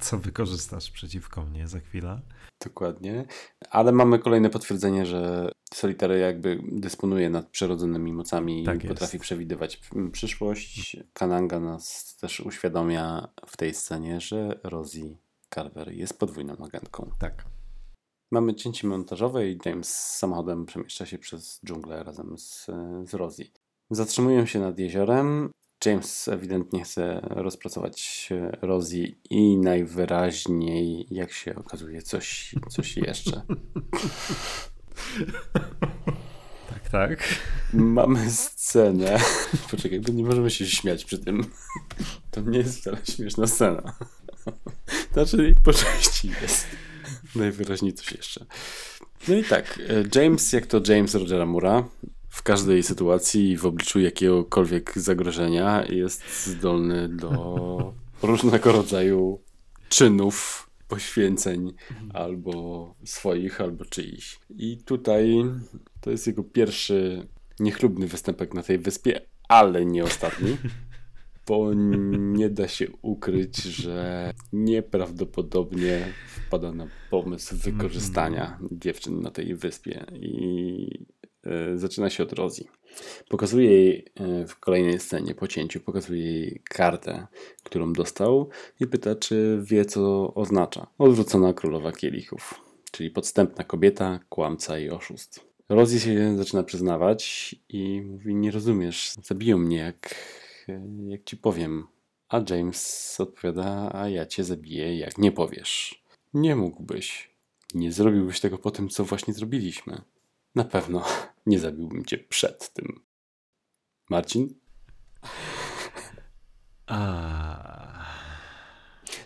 Co wykorzystasz przeciwko mnie za chwilę? Dokładnie. Ale mamy kolejne potwierdzenie, że Solitary jakby dysponuje nadprzyrodzonymi mocami Tak i potrafi przewidywać przyszłość. Kananga nas też uświadamia w tej scenie, że Rosie Carver jest podwójną agentką. Tak. Mamy cięcie montażowe i James z samochodem przemieszcza się przez dżunglę razem z, z Rosie. Zatrzymują się nad jeziorem. James ewidentnie chce rozpracować e, Rosie i najwyraźniej, jak się okazuje, coś, coś jeszcze. Tak, tak. Mamy scenę. Poczekaj, bo nie możemy się śmiać przy tym. To nie jest wcale śmieszna scena. Znaczy, po części jest. Najwyraźniej coś jeszcze. No i tak, e, James, jak to James Rogera Mura, w każdej sytuacji i w obliczu jakiegokolwiek zagrożenia jest zdolny do różnego rodzaju czynów, poświęceń albo swoich, albo czyichś. I tutaj to jest jego pierwszy niechlubny występek na tej wyspie, ale nie ostatni. Bo nie da się ukryć, że nieprawdopodobnie wpada na pomysł wykorzystania dziewczyn na tej wyspie. I zaczyna się od Rosie. Pokazuje jej e, w kolejnej scenie, po cięciu, pokazuje jej kartę, którą dostał i pyta, czy wie, co oznacza. Odwrócona królowa kielichów, czyli podstępna kobieta, kłamca i oszust. Rosie się zaczyna przyznawać i mówi, nie rozumiesz, zabiją mnie, jak, jak ci powiem. A James odpowiada, a ja cię zabiję, jak nie powiesz. Nie mógłbyś. Nie zrobiłbyś tego po tym, co właśnie zrobiliśmy. Na pewno nie zabiłbym cię przed tym. Marcin? A,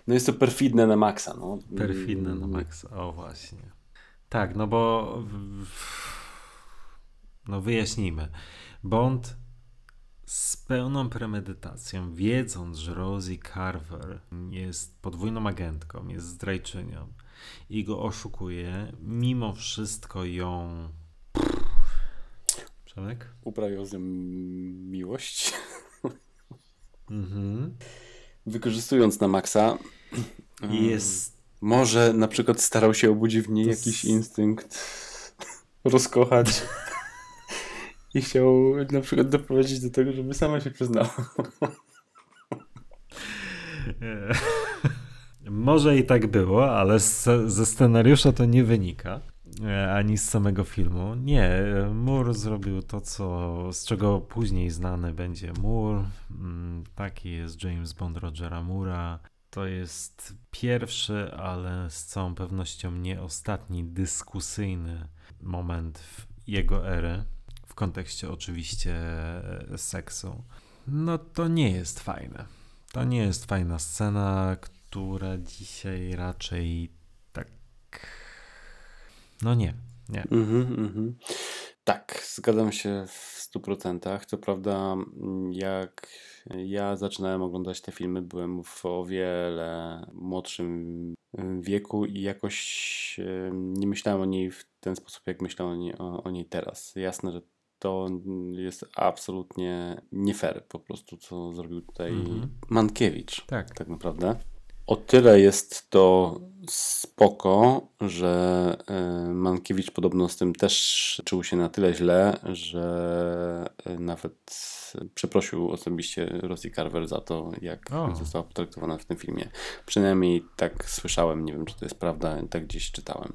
No jest to perfidne na maksa, no. perfidne na max. O właśnie. Tak, no bo no wyjaśnijmy. Bond z pełną premedytacją, wiedząc, że Rosie Carver jest podwójną agentką, jest zdrajczynią i go oszukuje, mimo wszystko ją... Przemek? Uprawiał z nią miłość. Mhm. Wykorzystując na maksa, Jest może na przykład starał się obudzić w niej To jakiś instynkt rozkochać. I chciał na przykład doprowadzić do tego, żeby sama się przyznała. Może i tak było, ale z, ze scenariusza to nie wynika. E, Ani z samego filmu. Nie, Moore zrobił to, co, z czego później znany będzie Moore. Mm, Taki jest James Bond Rogera Moore'a. To jest pierwszy, ale z całą pewnością nie ostatni dyskusyjny moment w jego ery. W kontekście oczywiście e, seksu. No to nie jest fajne. To nie jest fajna scena, która dzisiaj raczej. No nie, nie. Mhm, mhm. Tak, zgadzam się w 100%. Co prawda, mm, jak ja zaczynałem oglądać te filmy, byłem w o wiele młodszym y, wieku i jakoś nie myślałem o niej w ten sposób, jak myślę o niej, o, o niej teraz. Jasne, że to jest absolutnie nie fair po prostu, co zrobił tutaj Mhm. Mankiewicz Tak. tak naprawdę. O tyle jest to spoko, że e, Mankiewicz podobno z tym też czuł się na tyle źle, że e, nawet przeprosił osobiście Rosie Carver za to, jak O. została potraktowana w tym filmie. Przynajmniej tak słyszałem, nie wiem czy to jest prawda, tak gdzieś czytałem.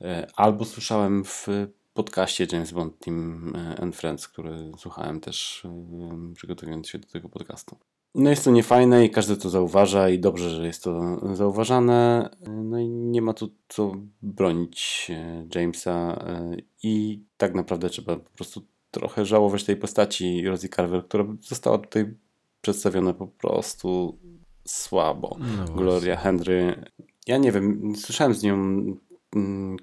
E, Albo słyszałem w podcaście James Bond Team and Friends, który słuchałem też przygotowując się do tego podcastu. No jest to niefajne i każdy to zauważa i dobrze, że jest to zauważane. No i nie ma tu co bronić e, Jamesa e, i tak naprawdę trzeba po prostu trochę żałować tej postaci Rosie Carver, która została tutaj przedstawiona po prostu słabo. No Gloria Henry. Ja nie wiem, słyszałem z nią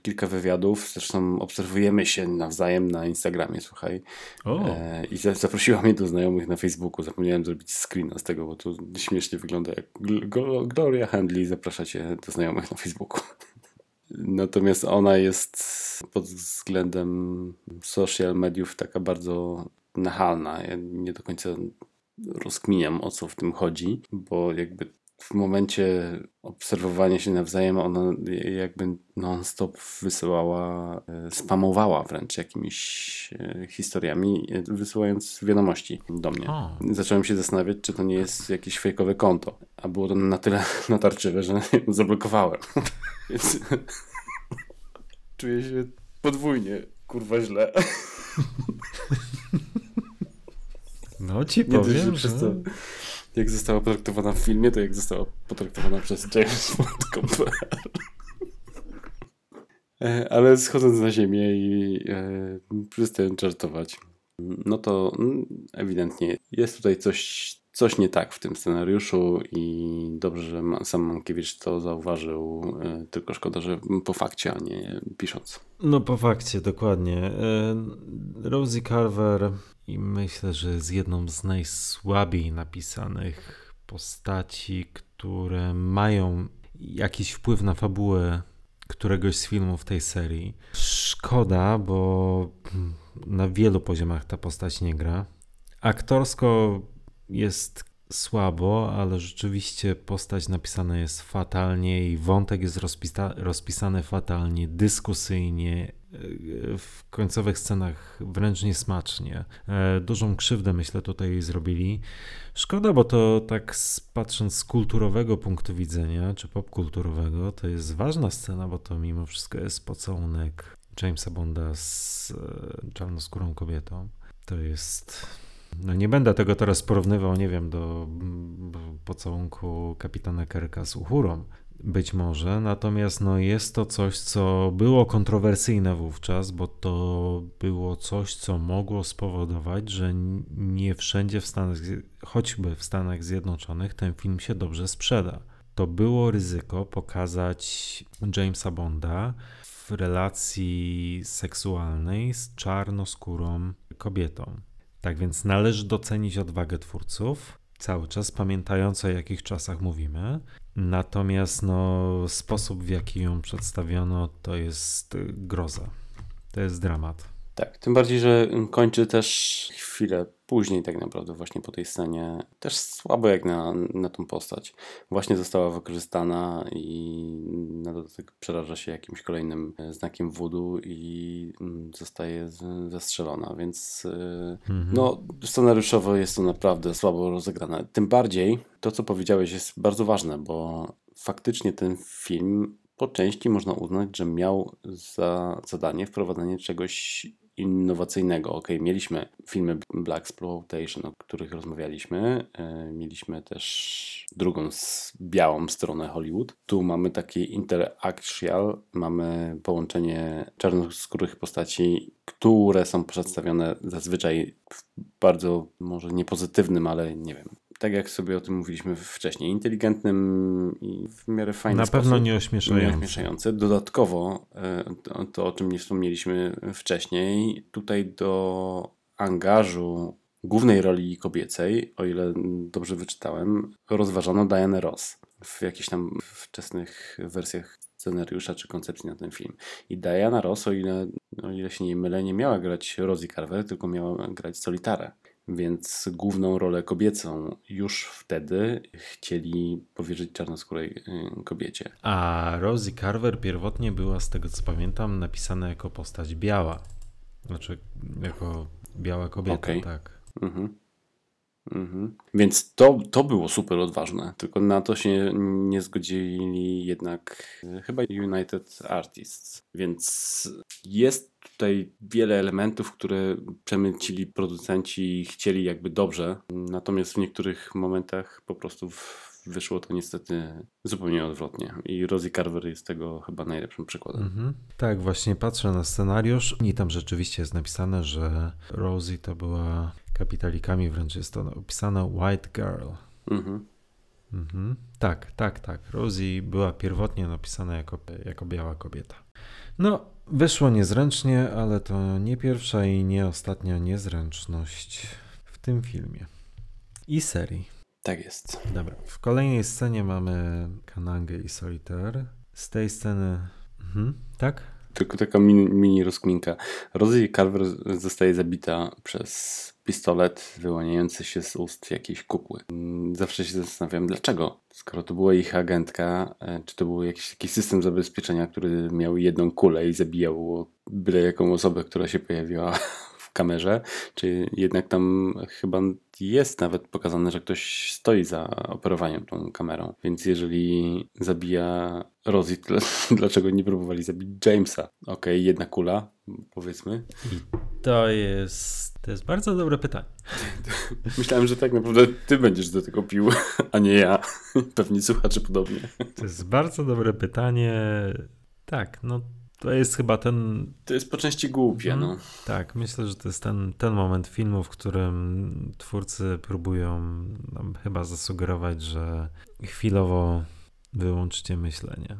kilka wywiadów, zresztą obserwujemy się nawzajem na Instagramie, słuchaj. E, I za- zaprosiła mnie do znajomych na Facebooku. Zapomniałem zrobić screena z tego, bo to śmiesznie wygląda jak Gl- Gl- Gloria Handley zaprasza cię do znajomych na Facebooku. Natomiast ona jest pod względem social mediów taka bardzo nachalna. Ja nie do końca rozkminiam o co w tym chodzi, bo jakby w momencie obserwowania się nawzajem ona jakby non-stop wysyłała, e, spamowała wręcz jakimiś e, historiami, e, wysyłając wiadomości do mnie. O. Zacząłem się zastanawiać, czy to nie jest jakieś fejkowe konto, a było to na tyle natarczywe, że zablokowałem. Więc czuję się podwójnie, kurwa źle. No ci Nie dość, że powiem, przez to, jak została potraktowana w filmie, to jak została potraktowana przez James Bond. E, Ale schodząc na ziemię i e, przestając żartować, no to mm, ewidentnie jest tutaj coś, coś nie tak w tym scenariuszu i dobrze, że sam Mankiewicz to zauważył, e, tylko szkoda, że po fakcie, a nie pisząc. No po fakcie, dokładnie. E, Rosie Carver i myślę, że jest jedną z najsłabiej napisanych postaci, które mają jakiś wpływ na fabułę któregoś z filmów tej serii. Szkoda, bo na wielu poziomach ta postać nie gra. Aktorsko jest słabo, ale rzeczywiście postać napisana jest fatalnie i wątek jest rozpisa- rozpisany fatalnie, dyskusyjnie, w końcowych scenach wręcz niesmacznie. E, Dużą krzywdę myślę tutaj zrobili. Szkoda, bo to tak patrząc z kulturowego punktu widzenia, czy popkulturowego, to jest ważna scena, bo to mimo wszystko jest pocałunek Jamesa Bonda z e, czarnoskórą kobietą. To jest no nie będę tego teraz porównywał, nie wiem, do pocałunku kapitana Kerka z Uhurą. Być może, natomiast no jest to coś, co było kontrowersyjne wówczas, bo to było coś, co mogło spowodować, że nie wszędzie w Stanach, choćby w Stanach Zjednoczonych, ten film się dobrze sprzeda. To było ryzyko pokazać Jamesa Bonda w relacji seksualnej z czarnoskórą kobietą. Tak więc należy docenić odwagę twórców, cały czas pamiętając o jakich czasach mówimy. Natomiast no, sposób, w jaki ją przedstawiono, to jest y, groza. To jest dramat. Tak, tym bardziej, że kończy też chwilę później tak naprawdę właśnie po tej scenie. Też słabo jak na, na tą postać. Właśnie została wykorzystana i na dodatek przeraża się jakimś kolejnym e, znakiem wudu i mm, zostaje zastrzelona, więc e, no scenariuszowo jest to naprawdę słabo rozegrane. Tym bardziej to, co powiedziałeś jest bardzo ważne, bo faktycznie ten film po części można uznać, że miał za zadanie wprowadzenie czegoś innowacyjnego. Ok, mieliśmy filmy Black Exploitation, o których rozmawialiśmy. E, Mieliśmy też drugą białą stronę Hollywood. Tu mamy taki interactual, mamy połączenie czarnoskórych postaci, które są przedstawione zazwyczaj w bardzo może niepozytywnym, ale nie wiem. Tak jak sobie o tym mówiliśmy wcześniej, inteligentnym i w miarę fajny Na sposób pewno nie ośmieszający. Dodatkowo, e, to, o czym nie wspomnieliśmy wcześniej, tutaj do angażu głównej roli kobiecej, o ile dobrze wyczytałem, rozważano Dianę Ross w jakichś tam wczesnych wersjach scenariusza czy koncepcji na ten film. I Diana Ross, o ile, o ile się nie mylę, nie miała grać Rosie Carver, tylko miała grać Solitarę. Więc główną rolę kobiecą już wtedy chcieli powierzyć czarnoskórej y, kobiecie. A Rosie Carver pierwotnie była, z tego co pamiętam, napisana jako postać biała. Znaczy, jako biała kobieta, Okej. tak. Mhm. Mhm. Więc to, to było super odważne, tylko na to się nie zgodzili jednak e, chyba United Artists. Więc jest tutaj wiele elementów, które przemycili producenci i chcieli jakby dobrze, natomiast w niektórych momentach po prostu w- wyszło to niestety zupełnie odwrotnie. I Rosie Carver jest tego chyba najlepszym przykładem. Mhm. Tak, właśnie patrzę na scenariusz i tam rzeczywiście jest napisane, że Rosie to była kapitalikami, wręcz jest to opisane White Girl. Mhm. Mhm. Tak, tak, tak. Rosie była pierwotnie napisana jako, jako biała kobieta. No, wyszło niezręcznie, ale to nie pierwsza i nie ostatnia niezręczność w tym filmie. I serii. Tak jest. Dobra. W kolejnej scenie mamy Kanangę i Solitaire. Z tej sceny. Mhm. Tak? Tylko taka mini, mini rozkminka. Rosie Carver zostaje zabita przez pistolet wyłaniający się z ust jakiejś kukły. Mm, Zawsze się zastanawiam, dlaczego? Skoro to była ich agentka, e, czy to był jakiś taki system zabezpieczenia, który miał jedną kulę i zabijał byle jaką osobę, która się pojawiła w kamerze, czy jednak tam chyba jest nawet pokazane, że ktoś stoi za operowaniem tą kamerą. Więc jeżeli zabija Rosie, to dlaczego nie próbowali zabić Jamesa? Okej, jedna kula, powiedzmy. I to jest, to jest bardzo dobre pytanie. Myślałem, że tak naprawdę ty będziesz do tego pił, a nie ja. Pewnie słuchacze podobnie. To jest bardzo dobre pytanie. Tak, no to jest chyba ten. To jest po części głupie, no. Tak, myślę, że to jest ten, ten moment filmu, w którym twórcy próbują nam chyba zasugerować, że chwilowo wyłączcie myślenie.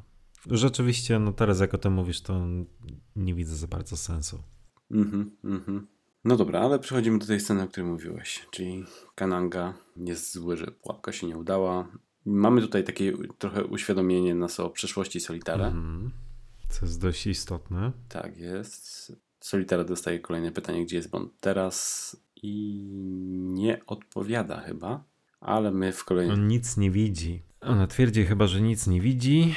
Rzeczywiście, no teraz jak o tym mówisz, to nie widzę za bardzo sensu. Mhm, mhm. No dobra, ale przechodzimy do tej sceny, o której mówiłeś, czyli Kananga jest zły, że pułapka się nie udała. Mamy tutaj takie trochę uświadomienie nas o przeszłości Solitara. Mhm. Co jest dość istotne. Tak jest. Solitara dostaje kolejne pytanie, gdzie jest Bond teraz i nie odpowiada chyba, ale my w kolejnym... On nic nie widzi. Ona twierdzi chyba, że nic nie widzi.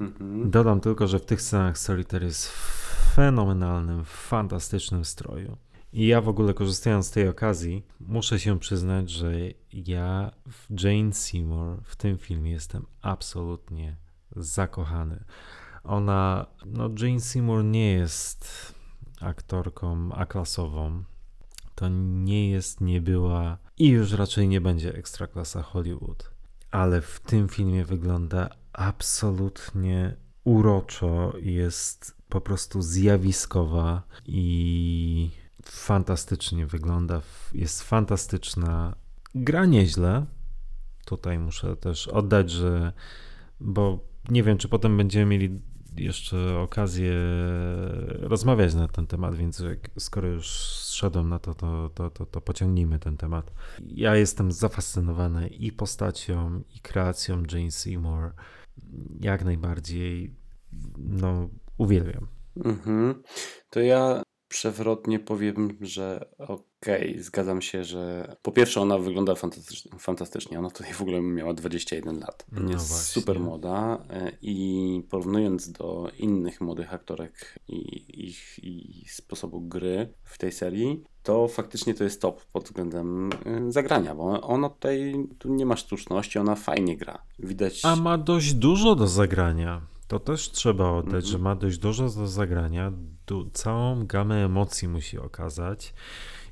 Mhm. Dodam tylko, że w tych scenach Solitaire jest w fenomenalnym, fantastycznym stroju. I ja w ogóle korzystając z tej okazji, muszę się przyznać, że ja w Jane Seymour w tym filmie jestem absolutnie zakochany. Ona, no Jane Seymour nie jest aktorką A-klasową. To nie jest, nie była i już raczej nie będzie ekstraklasa Hollywood. Ale w tym filmie wygląda absolutnie uroczo, jest po prostu zjawiskowa i fantastycznie wygląda. Jest fantastyczna. Gra nieźle. Tutaj muszę też oddać, że bo nie wiem, czy potem będziemy mieli jeszcze okazję rozmawiać na ten temat, więc jak, skoro już zszedłem na to to, to, to, to pociągnijmy ten temat. Ja jestem zafascynowany i postacią, i kreacją Jane Seymour. Jak najbardziej, no, uwielbiam. Mhm. To ja przewrotnie powiem, że okej, zgadzam się, że po pierwsze ona wygląda fantastycznie, fantastycznie. Ona tutaj w ogóle miała 21 lat. No jest właśnie. super młoda e, i porównując do innych młodych aktorek i ich i sposobu gry w tej serii, to faktycznie to jest top pod względem e, zagrania, bo ona tutaj tu nie ma sztuczności, ona fajnie gra. Widać A ma dość dużo do zagrania. To też trzeba oddać, Mhm. że ma dość dużo do zagrania. Du- całą gamę emocji musi okazać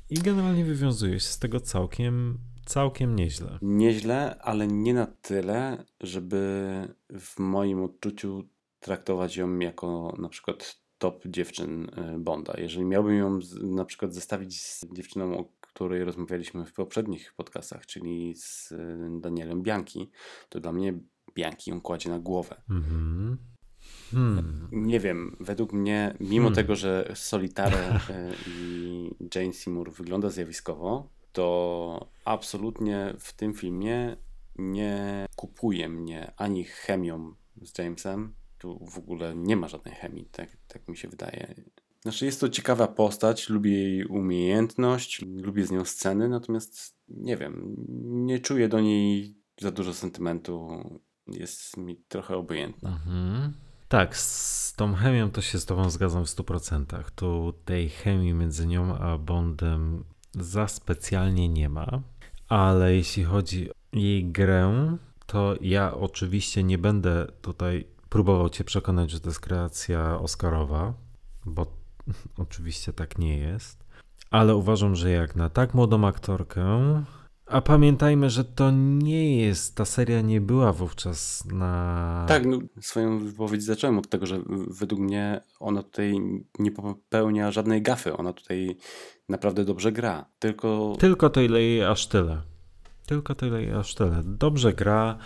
i generalnie wywiązuje się z tego całkiem, całkiem nieźle. Nieźle, ale nie na tyle, żeby w moim odczuciu traktować ją jako na przykład top dziewczyn y, Bonda. Jeżeli miałbym ją na przykład zestawić z dziewczyną, o której rozmawialiśmy w poprzednich podcastach, czyli z y, Danielem Bianchi, to dla mnie Bianchi ją kładzie na głowę. Mhm. Hmm. Nie wiem, według mnie, mimo Hmm. tego, że Solitare y, i Jane Seymour wygląda zjawiskowo, to absolutnie w tym filmie nie kupuje mnie ani chemią z Jamesem. Tu w ogóle nie ma żadnej chemii, tak, tak mi się wydaje. Znaczy, jest to ciekawa postać, lubię jej umiejętność, lubię z nią sceny, natomiast nie wiem, nie czuję do niej za dużo sentymentu. Jest mi trochę obojętna. Mhm. Tak, z tą chemią to się z tobą zgadzam w 100%. Tu tej chemii między nią a Bondem za specjalnie nie ma, ale jeśli chodzi o jej grę, to ja oczywiście nie będę tutaj próbował cię przekonać, że to jest kreacja Oscarowa, bo oczywiście tak nie jest. Ale uważam, że jak na tak młodą aktorkę, a pamiętajmy, że to nie jest, ta seria nie była wówczas na. Tak, no, swoją wypowiedź zacząłem od tego, że według mnie ona tutaj nie popełnia żadnej gafy. Ona tutaj naprawdę dobrze gra. Tylko Tylko tyle i aż tyle. Tylko tyle i aż tyle. Dobrze gra.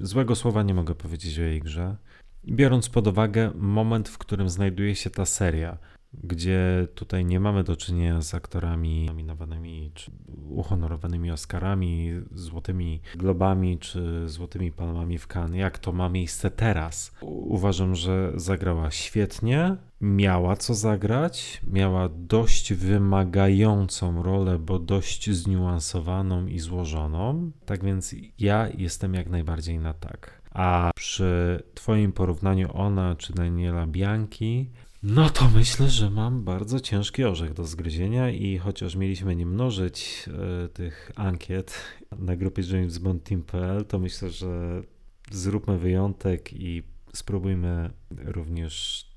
Złego słowa nie mogę powiedzieć o jej grze. Biorąc pod uwagę moment, w którym znajduje się ta seria, gdzie tutaj nie mamy do czynienia z aktorami nominowanymi czy uhonorowanymi Oscarami, złotymi globami czy złotymi palmami w Cannes, jak to ma miejsce teraz. Uważam, że zagrała świetnie, miała co zagrać, miała dość wymagającą rolę, bo dość zniuansowaną i złożoną. Tak więc ja jestem jak najbardziej na tak. A przy Twoim porównaniu ona czy Daniela Bianchi, no to myślę, że mam bardzo ciężki orzech do zgryzienia i chociaż mieliśmy nie mnożyć e, tych ankiet na grupie jamesbondteam.pl, to myślę, że zróbmy wyjątek i spróbujmy również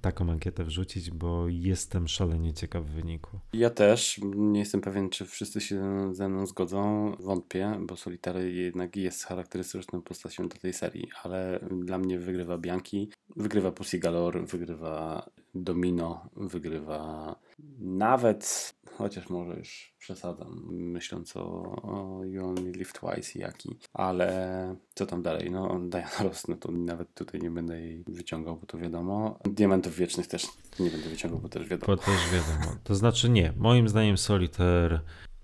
taką ankietę wrzucić, bo jestem szalenie ciekaw wyniku. Ja też. Nie jestem pewien, czy wszyscy się ze mną zgodzą. Wątpię, bo Solitary jednak jest charakterystyczną postacią do tej serii, ale dla mnie wygrywa Bianchi, wygrywa Pussy Galore, wygrywa Domino, wygrywa nawet, chociaż może już przesadzam, myśląc o, o You Only Live Twice i Jaki, ale co tam dalej? No, Diana Ross, no to nawet tutaj nie będę jej wyciągał, bo to wiadomo. Diamentów Wiecznych też nie będę wyciągał, bo też wiadomo. Bo też wiadomo. To znaczy nie, moim zdaniem Solitaire,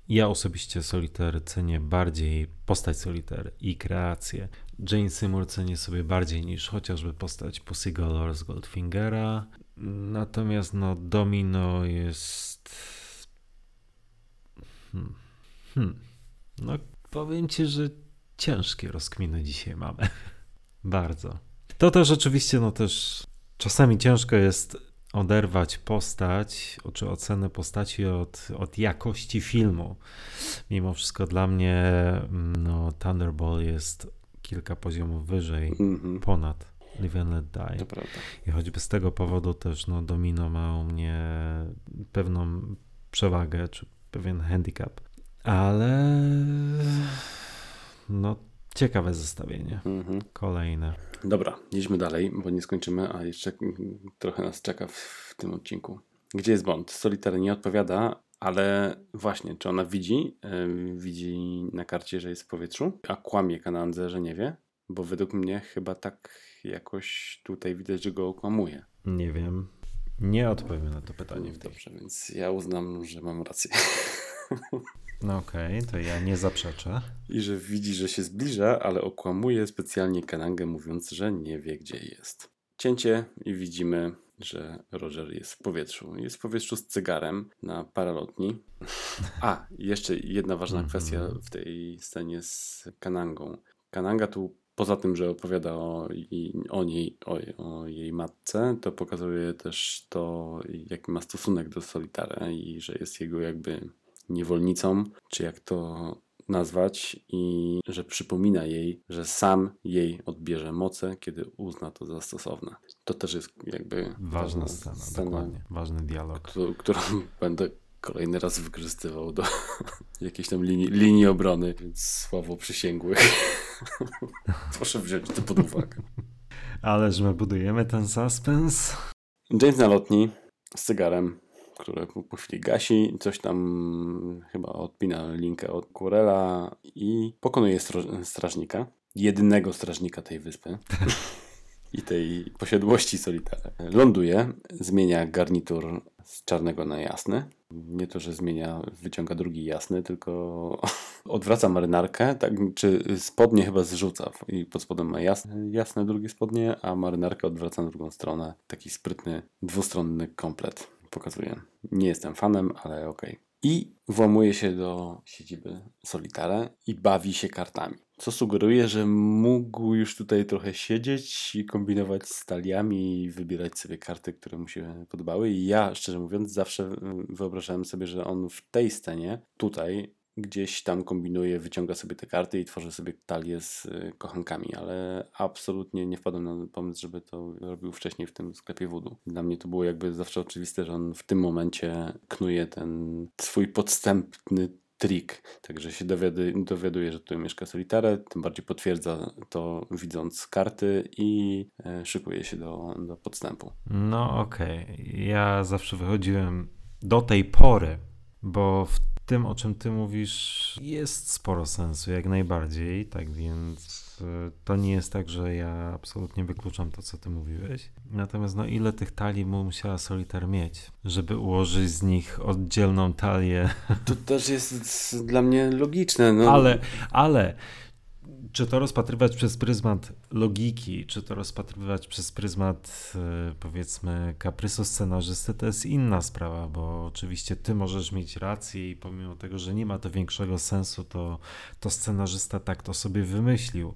ja osobiście Solitaire cenię bardziej postać Solitaire i kreację. Jane Seymour cenię sobie bardziej niż chociażby postać Pussy Galore z Goldfingera. Natomiast no Domino jest... Hmm. Hmm. No powiem ci, że ciężkie rozkminy dzisiaj mamy. Bardzo. To też oczywiście, no też czasami ciężko jest oderwać postać, czy ocenę postaci od, od jakości filmu. Mimo wszystko dla mnie no, Thunderball jest kilka poziomów wyżej, mm-hmm. ponad Live and Let Die. I choćby z tego powodu też no, Domino ma u mnie pewną przewagę, czy pewien handicap. Ale no ciekawe zestawienie. Mm-hmm. Kolejne. Dobra, jedźmy dalej, bo nie skończymy, a jeszcze trochę nas czeka w, tym odcinku. Gdzie jest Bond? Solitaire nie odpowiada, ale właśnie, czy ona widzi? Yy, widzi na karcie, że jest w powietrzu, a kłamie Kanandze, że nie wie? Bo według mnie chyba tak jakoś tutaj widać, że go okłamuje. Nie wiem. Nie odpowiem na to pytanie. Dobrze, więc ja uznam, że mam rację. No okej, okay, to ja nie zaprzeczę. I że widzi, że się zbliża, ale okłamuje specjalnie Kanangę, mówiąc, że nie wie, gdzie jest. Cięcie i widzimy, że Roger jest w powietrzu. Jest w powietrzu z cygarem na paralotni. A, jeszcze jedna ważna kwestia w tej scenie z Kanangą. Kananga tu poza tym, że opowiada o, o niej, o, o, jej matce, to pokazuje też to, jaki ma stosunek do Solitara i że jest jego jakby niewolnicą, czy jak to nazwać, i że przypomina jej, że sam jej odbierze moce, kiedy uzna to za stosowne. To też jest jakby ważna scena, scena dokładnie, ważny dialog, którą będę kolejny raz wykorzystywał do jakiejś tam linii, linii obrony, więc słowo przysięgłych. Proszę wziąć to pod uwagę. Ależ my budujemy ten suspens. James na lotni z cygarem, które po chwili gasi, coś tam chyba odpina linkę od Kurela i pokonuje strażnika. Jedynego strażnika tej wyspy. i tej posiadłości Solitara. Ląduje, zmienia garnitur z czarnego na jasny. Nie to, że zmienia, wyciąga drugi jasny, tylko odwraca marynarkę, tak, czy spodnie chyba zrzuca i pod spodem ma jasne, jasne drugie spodnie, a marynarkę odwraca na drugą stronę. Taki sprytny, dwustronny komplet pokazuje. Nie jestem fanem, ale okej. Okay. I włamuje się do siedziby Solitara i bawi się kartami. Co sugeruje, że mógł już tutaj trochę siedzieć i kombinować z taliami i wybierać sobie karty, które mu się podobały. I ja, szczerze mówiąc, zawsze wyobrażałem sobie, że on w tej scenie, tutaj, gdzieś tam kombinuje, wyciąga sobie te karty i tworzy sobie talię z y, kochankami, ale absolutnie nie wpadłem na pomysł, żeby to robił wcześniej w tym sklepie wodu. Dla mnie to było jakby zawsze oczywiste, że on w tym momencie knuje ten swój podstępny trik. Także się dowiaduje, dowiaduje, że tu mieszka Solitare, tym bardziej potwierdza to widząc karty i e, szykuje się do, do podstępu. No okej. Okay. Ja zawsze wychodziłem do tej pory, bo w tym, o czym ty mówisz, jest sporo sensu, jak najbardziej, tak więc y, to nie jest tak, że ja absolutnie wykluczam to, co ty mówiłeś. Natomiast no ile tych talii mu musiała Solitar mieć, żeby ułożyć z nich oddzielną talię? To też jest dla mnie logiczne. No. Ale, ale czy to rozpatrywać przez pryzmat logiki, czy to rozpatrywać przez pryzmat e, powiedzmy kaprysu scenarzysty, to jest inna sprawa, bo oczywiście ty możesz mieć rację i pomimo tego, że nie ma to większego sensu, to, to scenarzysta tak to sobie wymyślił.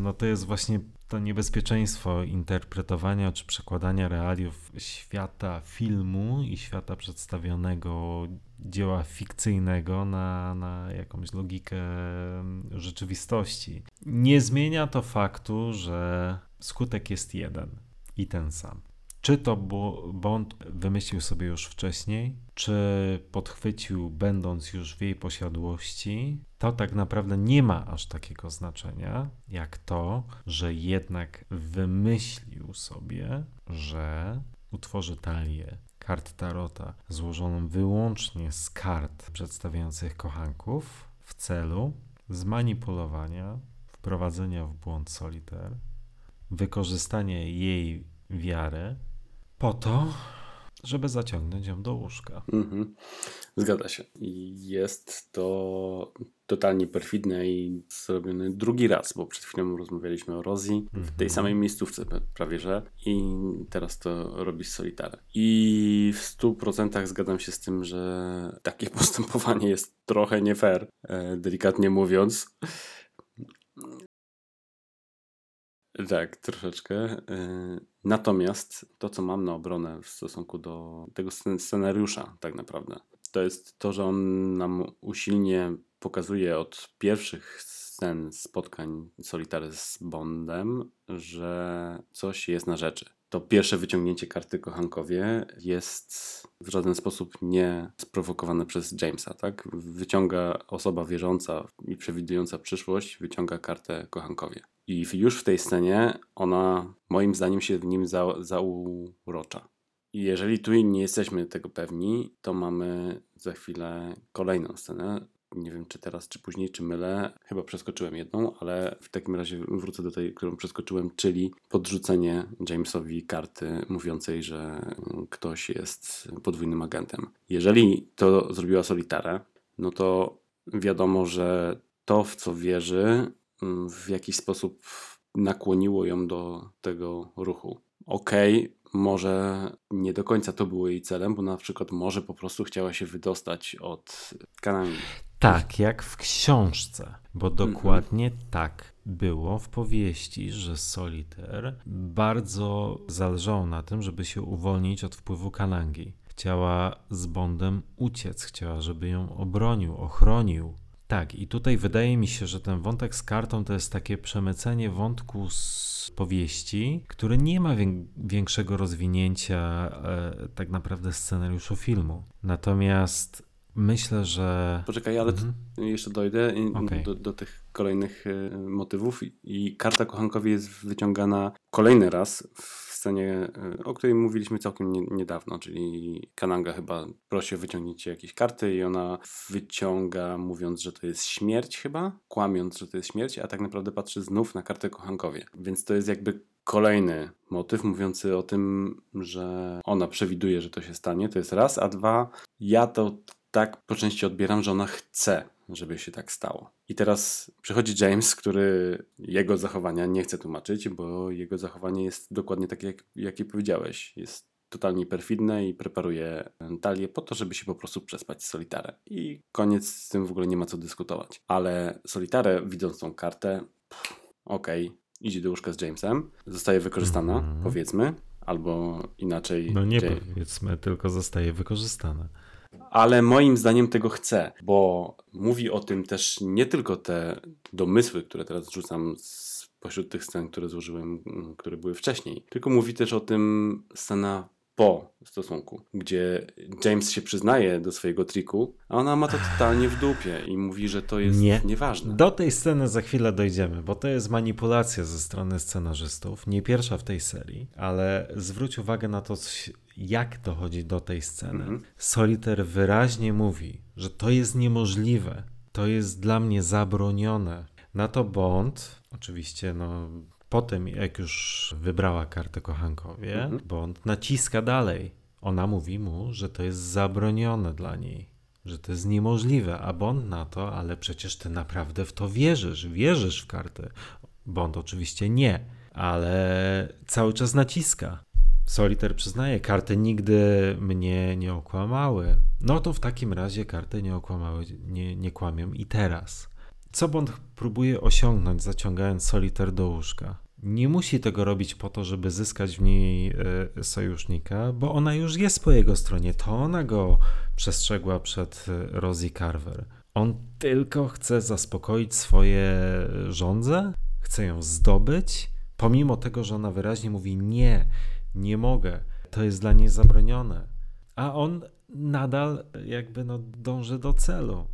No to jest właśnie to niebezpieczeństwo interpretowania czy przekładania realiów świata filmu i świata przedstawionego dzieła fikcyjnego na, na jakąś logikę rzeczywistości. Nie zmienia to faktu, że skutek jest jeden i ten sam. Czy to Bond wymyślił sobie już wcześniej, czy podchwycił, będąc już w jej posiadłości, to tak naprawdę nie ma aż takiego znaczenia, jak to, że jednak wymyślił sobie, że utworzy talię kart Tarota złożoną wyłącznie z kart przedstawiających kochanków w celu zmanipulowania, wprowadzenia w błąd soliter, wykorzystania jej wiary po to, żeby zaciągnąć ją do łóżka. Mhm. Zgadza się. Jest to totalnie perfidne i zrobione drugi raz, bo przed chwilą rozmawialiśmy o Rosie w tej mhm. samej miejscówce prawie, że i teraz to robi Solitare. I w 100% zgadzam się z tym, że takie postępowanie jest trochę nie fair, e, delikatnie mówiąc. Tak, troszeczkę. Natomiast to, co mam na obronę w stosunku do tego scenariusza, tak naprawdę, to jest to, że on nam usilnie pokazuje od pierwszych scen spotkań Solitary z Bondem, że coś jest na rzeczy. To pierwsze wyciągnięcie karty kochankowie jest w żaden sposób nie sprowokowane przez Jamesa, tak? Wyciąga osoba wierząca i przewidująca przyszłość, wyciąga kartę kochankowie. I już w tej scenie ona, moim zdaniem, się w nim za, zaurocza. I jeżeli tu nie jesteśmy tego pewni, to mamy za chwilę kolejną scenę. Nie wiem, czy teraz, czy później, czy mylę. Chyba przeskoczyłem jedną, ale w takim razie wrócę do tej, którą przeskoczyłem, czyli podrzucenie Jamesowi karty mówiącej, że ktoś jest podwójnym agentem. Jeżeli to zrobiła Solitara, no to wiadomo, że to, w co wierzy, w jakiś sposób nakłoniło ją do tego ruchu. Okej, okay, może nie do końca to było jej celem, bo na przykład może po prostu chciała się wydostać od Kanami. Tak, jak w książce, bo mhm. dokładnie mm -hmm. tak było w powieści, że Solitaire bardzo zależało na tym, żeby się uwolnić od wpływu Kanangi. Chciała z Bondem uciec, chciała, żeby ją obronił, ochronił. Tak, i tutaj wydaje mi się, że ten wątek z kartą to jest takie przemycenie wątku z powieści, które nie ma większego rozwinięcia e, tak naprawdę scenariuszu filmu. Natomiast myślę, że. Poczekaj, ale mhm. jeszcze dojdę okay. do, do, tych kolejnych e, motywów. I karta kochankowi jest wyciągana kolejny raz w scenie, y, o której mówiliśmy całkiem nie, niedawno, czyli Kananga chyba prosi o wyciągnięcie jakiejś karty i ona wyciąga mówiąc, że to jest śmierć chyba, kłamiąc, że to jest śmierć, a tak naprawdę patrzy znów na kartę kochankowie. Więc to jest jakby kolejny motyw mówiący o tym, że ona przewiduje, że to się stanie, to jest raz, a dwa, ja to tak po części odbieram, że ona chce żeby się tak stało. I teraz przychodzi James, który jego zachowania nie chce tłumaczyć, bo jego zachowanie jest dokładnie takie, jak, jakie powiedziałeś. Jest totalnie perfidne i preparuje talię po to, żeby się po prostu przespać z Solitarę. I koniec z tym w ogóle nie ma co dyskutować. Ale Solitarę, widząc tą kartę, okej, okay, idzie do łóżka z Jamesem, zostaje wykorzystana, mm powiedzmy, albo inaczej. No nie powiedzmy, tylko zostaje wykorzystana ale moim zdaniem tego chce, bo mówi o tym też nie tylko te domysły, które teraz rzucam spośród tych scen, które złożyłem, mm, które były wcześniej, tylko mówi też o tym scena po stosunku, gdzie James się przyznaje do swojego triku, a ona ma to totalnie w dupie i mówi, że to jest Nie. nieważne. Do tej sceny za chwilę dojdziemy, bo to jest manipulacja ze strony scenarzystów. Nie pierwsza w tej serii, ale zwróć uwagę na to, jak dochodzi do tej sceny. Mhm. Solitaire wyraźnie mówi, że to jest niemożliwe. To jest dla mnie zabronione. Na to Bond, oczywiście, no. Po tym, jak już wybrała kartę kochankowie, Mhm. Bond naciska dalej. Ona mówi mu, że to jest zabronione dla niej że to jest niemożliwe, a Bond na to, ale przecież ty naprawdę w to wierzysz, wierzysz w kartę. Bond oczywiście nie, ale cały czas naciska. Solitaire przyznaje, karty nigdy mnie nie okłamały. No to w takim razie karty nie okłamały, nie, nie kłamią i teraz. Co Bond próbuje osiągnąć, zaciągając Solitaire do łóżka? Nie musi tego robić po to, żeby zyskać w niej e, sojusznika, bo ona już jest po jego stronie. To ona go przestrzegła przed e, Rosie Carver. On tylko chce zaspokoić swoje żądze, chce ją zdobyć, pomimo tego, że ona wyraźnie mówi: Nie, nie mogę, to jest dla niej zabronione. A on nadal jakby no dąży do celu.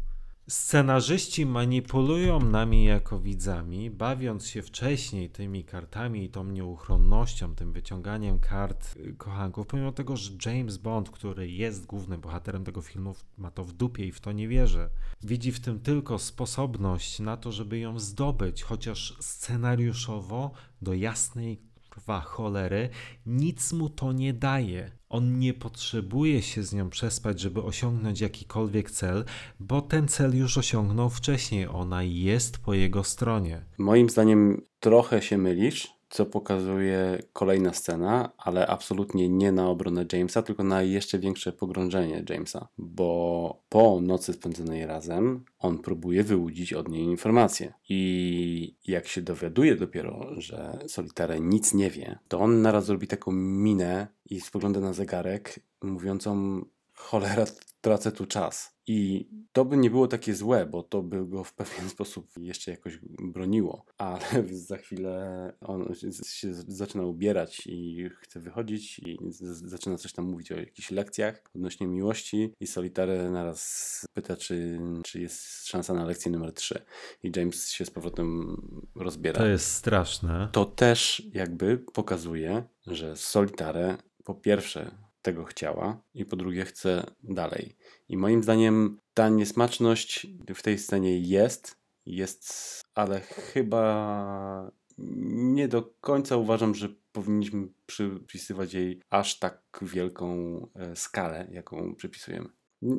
Scenarzyści manipulują nami jako widzami, bawiąc się wcześniej tymi kartami i tą nieuchronnością, tym wyciąganiem kart y, kochanków, pomimo tego, że James Bond, który jest głównym bohaterem tego filmu, ma to w dupie i w to nie wierzy. Widzi w tym tylko sposobność na to, żeby ją zdobyć, chociaż scenariuszowo do jasnej kurwa cholery, nic mu to nie daje. On nie potrzebuje się z nią przespać, żeby osiągnąć jakikolwiek cel, bo ten cel już osiągnął wcześniej. Ona jest po jego stronie. Moim zdaniem trochę się mylisz, co pokazuje kolejna scena, ale absolutnie nie na obronę Jamesa, tylko na jeszcze większe pogrążenie Jamesa, bo po nocy spędzonej razem on próbuje wyłudzić od niej informacje i jak się dowiaduje dopiero, że Solitare nic nie wie, to on naraz robi taką minę i spogląda na zegarek mówiącą cholera, tracę tu czas. I to by nie było takie złe, bo to by go w pewien sposób jeszcze jakoś broniło, ale za chwilę on się, zaczyna ubierać i chce wychodzić i zaczyna coś tam mówić o jakichś lekcjach odnośnie miłości. I Solitary naraz pyta, czy, czy jest szansa na lekcję numer 3 i James się z powrotem rozbiera. To jest straszne. to też jakby pokazuje, że Solitare po pierwsze tego chciała i po drugie chce dalej. I moim zdaniem ta niesmaczność w tej scenie jest, jest, ale chyba nie do końca uważam, że powinniśmy przypisywać jej aż tak wielką e, skalę, jaką przypisujemy.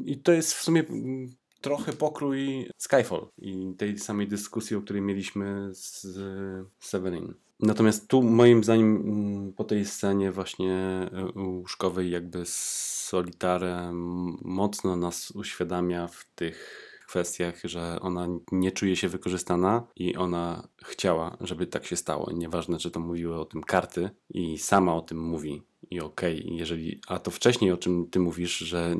I to jest w sumie mm, trochę pokrój Skyfall i tej samej dyskusji, o której mieliśmy z Severin. Natomiast tu moim zdaniem mm, po tej scenie właśnie e, łóżkowej jakby Solitare mocno nas uświadamia w tych kwestiach, że ona nie czuje się wykorzystana i ona chciała, żeby tak się stało. Nieważne, czy to mówiły o tym karty i sama o tym mówi. I okej, jeżeli, a to wcześniej o czym ty mówisz, że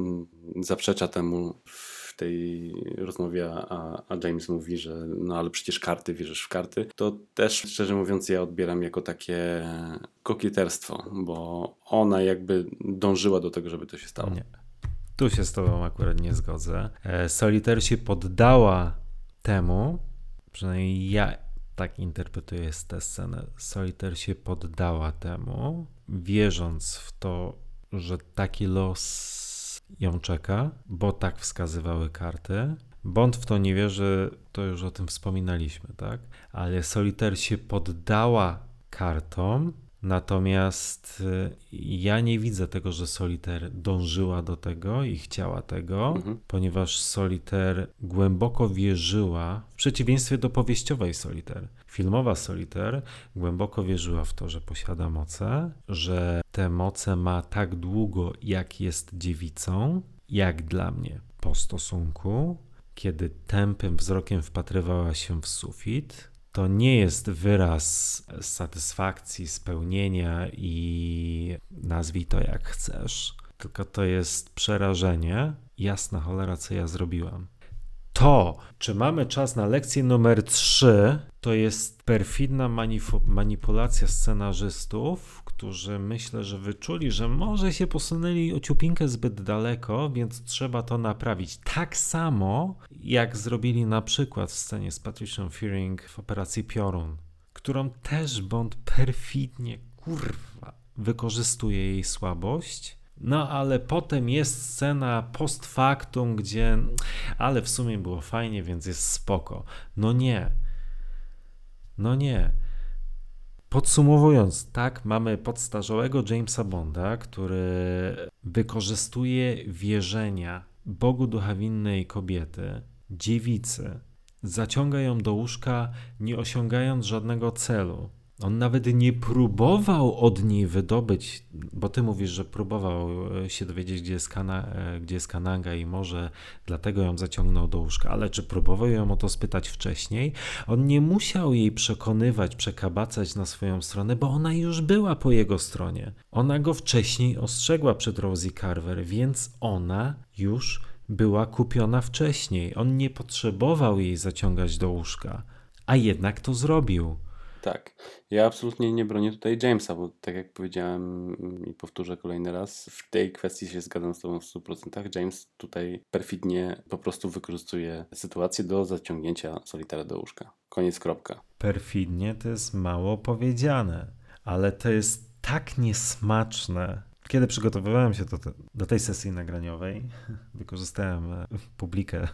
zaprzecza temu w tej rozmowie, a, a James mówi, że no ale przecież karty, wierzysz w karty, to też szczerze mówiąc ja odbieram jako takie kokieterstwo, bo ona jakby dążyła do tego, żeby to się stało. Nie. Tu się z tobą akurat nie zgodzę. E, Solitaire się poddała temu, przynajmniej ja tak interpretuję tę scenę. Solitaire się poddała temu, wierząc w to, że taki los ją czeka, bo tak wskazywały karty. Bond w to nie wierzy, to już o tym wspominaliśmy, tak? Ale Solitaire się poddała kartom, natomiast y, ja nie widzę tego, że Solitaire dążyła do tego i chciała tego, Mhm. ponieważ Solitaire głęboko wierzyła, w przeciwieństwie do powieściowej Solitaire. Filmowa Solitaire głęboko wierzyła w to, że posiada moce, że te moce ma tak długo, jak jest dziewicą, jak dla mnie po stosunku, kiedy tępym wzrokiem wpatrywała się w sufit, to nie jest wyraz satysfakcji, spełnienia i nazwij to jak chcesz, tylko to jest przerażenie. Jasna cholera, co ja zrobiłam. To, czy mamy czas na lekcję numer 3, to jest perfidna manipulacja scenarzystów, którzy myślę, że wyczuli, że może się posunęli o ciupinkę zbyt daleko, więc trzeba to naprawić. Tak samo jak zrobili na przykład w scenie z Patricią Fearing w operacji Piorun, którą też Bond perfidnie, kurwa, wykorzystuje jej słabość. No ale potem jest scena post factum, gdzie ale w sumie było fajnie, więc jest spoko. No nie. No nie. Podsumowując, tak, mamy podstarzałego Jamesa Bonda, który wykorzystuje wierzenia Bogu ducha winnej kobiety, dziewicy, zaciąga ją do łóżka, nie osiągając żadnego celu. On nawet nie próbował od niej wydobyć, bo ty mówisz, że próbował e, się dowiedzieć, gdzie jest, Kana, e, gdzie jest Kananga i może dlatego ją zaciągnął do łóżka, ale czy próbował ją o to spytać wcześniej? On nie musiał jej przekonywać, przekabacać na swoją stronę, bo ona już była po jego stronie. Ona go wcześniej ostrzegła przed Rosie Carver, więc ona już była kupiona wcześniej. On nie potrzebował jej zaciągać do łóżka, a jednak to zrobił. Tak. Ja absolutnie nie bronię tutaj Jamesa, bo tak jak powiedziałem i powtórzę kolejny raz, w tej kwestii się zgadzam z Tobą w 100%. James tutaj perfidnie po prostu wykorzystuje sytuację do zaciągnięcia solitara do łóżka. Koniec, kropka. Perfidnie to jest mało powiedziane, ale to jest tak niesmaczne. Kiedy przygotowywałem się do, te, do tej sesji nagraniowej, wykorzystałem e, publikę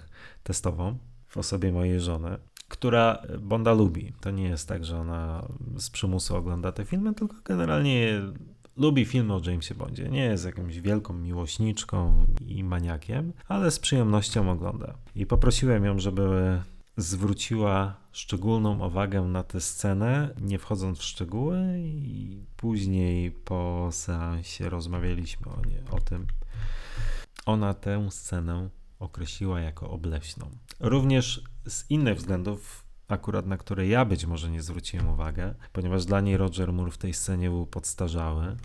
testową w osobie mojej żony która Bonda lubi. To nie jest tak, że ona z przymusu ogląda te filmy, tylko generalnie lubi filmy o Jamesie Bondzie. Nie jest jakąś wielką miłośniczką i maniakiem, ale z przyjemnością ogląda. I poprosiłem ją, żeby zwróciła szczególną uwagę na tę scenę, nie wchodząc w szczegóły, i później po seansie rozmawialiśmy o, nie, o tym. Ona tę scenę określiła jako obleśną. Również z innych względów, akurat na które ja być może nie zwróciłem uwagę, ponieważ dla niej Roger Moore w tej scenie był podstarzały,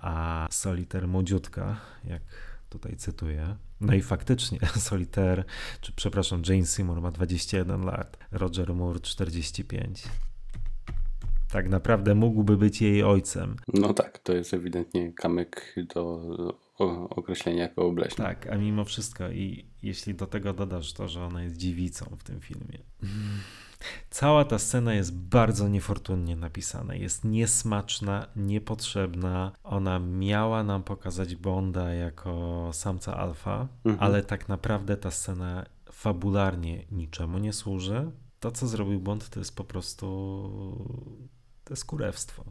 a Solitaire młodziutka, jak tutaj cytuję. No i faktycznie Solitaire, czy przepraszam, Jane Seymour ma 21 lat, Roger Moore 45 tak naprawdę mógłby być jej ojcem. No tak, to jest ewidentnie kamyk do określenia jako obleśne. Tak, a mimo wszystko i jeśli do tego dodasz to, że ona jest dziewicą w tym filmie. Cała ta scena jest bardzo niefortunnie napisana. Jest niesmaczna, niepotrzebna. Ona miała nam pokazać Bonda jako samca alfa, mhm. ale tak naprawdę ta scena fabularnie niczemu nie służy. To, co zrobił Bond, to jest po prostu to jest kurewstwo.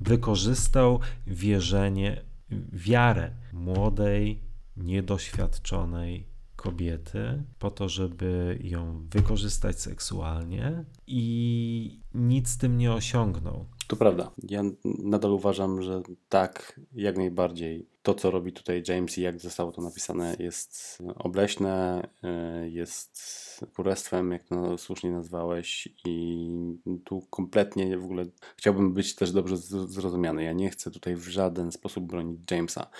Wykorzystał wierzenie, wiarę młodej, niedoświadczonej kobiety po to, żeby ją wykorzystać seksualnie i nic z tym nie osiągnął. To prawda. Ja nadal uważam, że tak, jak najbardziej. To, co robi tutaj James i jak zostało to napisane, jest obleśne, y, jest królestwem, jak to słusznie nazwałeś, i tu kompletnie w ogóle chciałbym być też dobrze zrozumiany. Ja nie chcę tutaj w żaden sposób bronić Jamesa,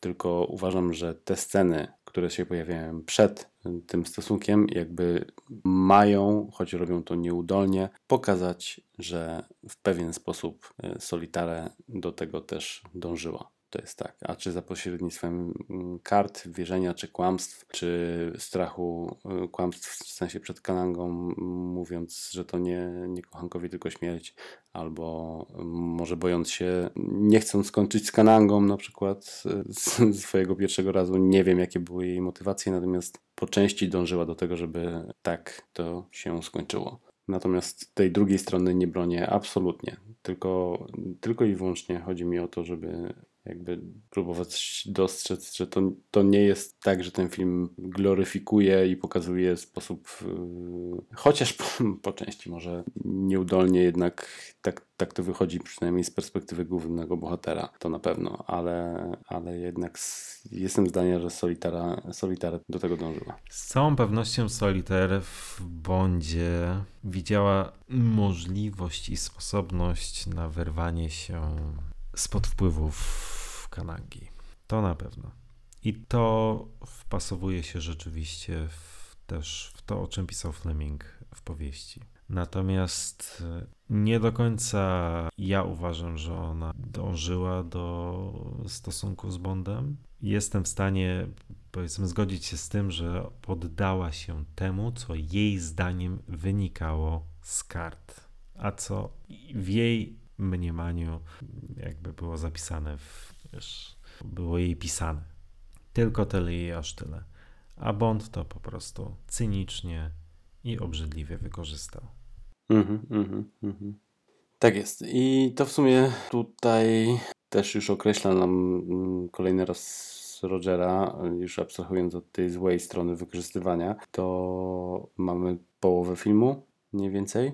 tylko uważam, że te sceny, które się pojawiają przed tym stosunkiem, jakby mają, choć robią to nieudolnie, pokazać, że w pewien sposób e, Solitare do tego też dążyła. To jest tak. A czy za pośrednictwem mm, kart, wierzenia, czy kłamstw, czy strachu, y, kłamstw w sensie przed kanangą, mówiąc, że to nie, nie kochankowie, tylko śmierć, albo mm, może bojąc się, nie chcąc skończyć z kanangą na przykład y, z swojego pierwszego razu. Nie wiem, jakie były jej motywacje, natomiast po części dążyła do tego, żeby tak to się skończyło. Natomiast tej drugiej strony nie bronię absolutnie. Tylko, tylko i wyłącznie chodzi mi o to, żeby jakby próbować dostrzec, że to, to nie jest tak, że ten film gloryfikuje i pokazuje sposób, yy, chociaż po, po, części może nieudolnie, jednak tak, tak to wychodzi przynajmniej z perspektywy głównego bohatera, to na pewno, ale, ale jednak jestem zdania, że Solitara, Solitara do tego dążyła. Z całą pewnością Solitaire w Bondzie widziała możliwość i sposobność na wyrwanie się spod wpływów Kanagi. To na pewno. I to wpasowuje się rzeczywiście w, też w to, o czym pisał Fleming w powieści. Natomiast e, nie do końca ja uważam, że ona dążyła do stosunku z Bondem. Jestem w stanie, powiedzmy, zgodzić się z tym, że poddała się temu, co jej zdaniem wynikało z kart, a co w jej mniemaniu jakby było zapisane, w, wiesz, było jej pisane. Tylko tyle i aż tyle. A Bond to po prostu cynicznie i obrzydliwie wykorzystał. Mhm, mhm, mhm. Tak jest. I to w sumie tutaj też już określa nam mm, kolejny raz Rogera, już abstrahując od tej złej strony wykorzystywania, to mamy połowę filmu, mniej więcej.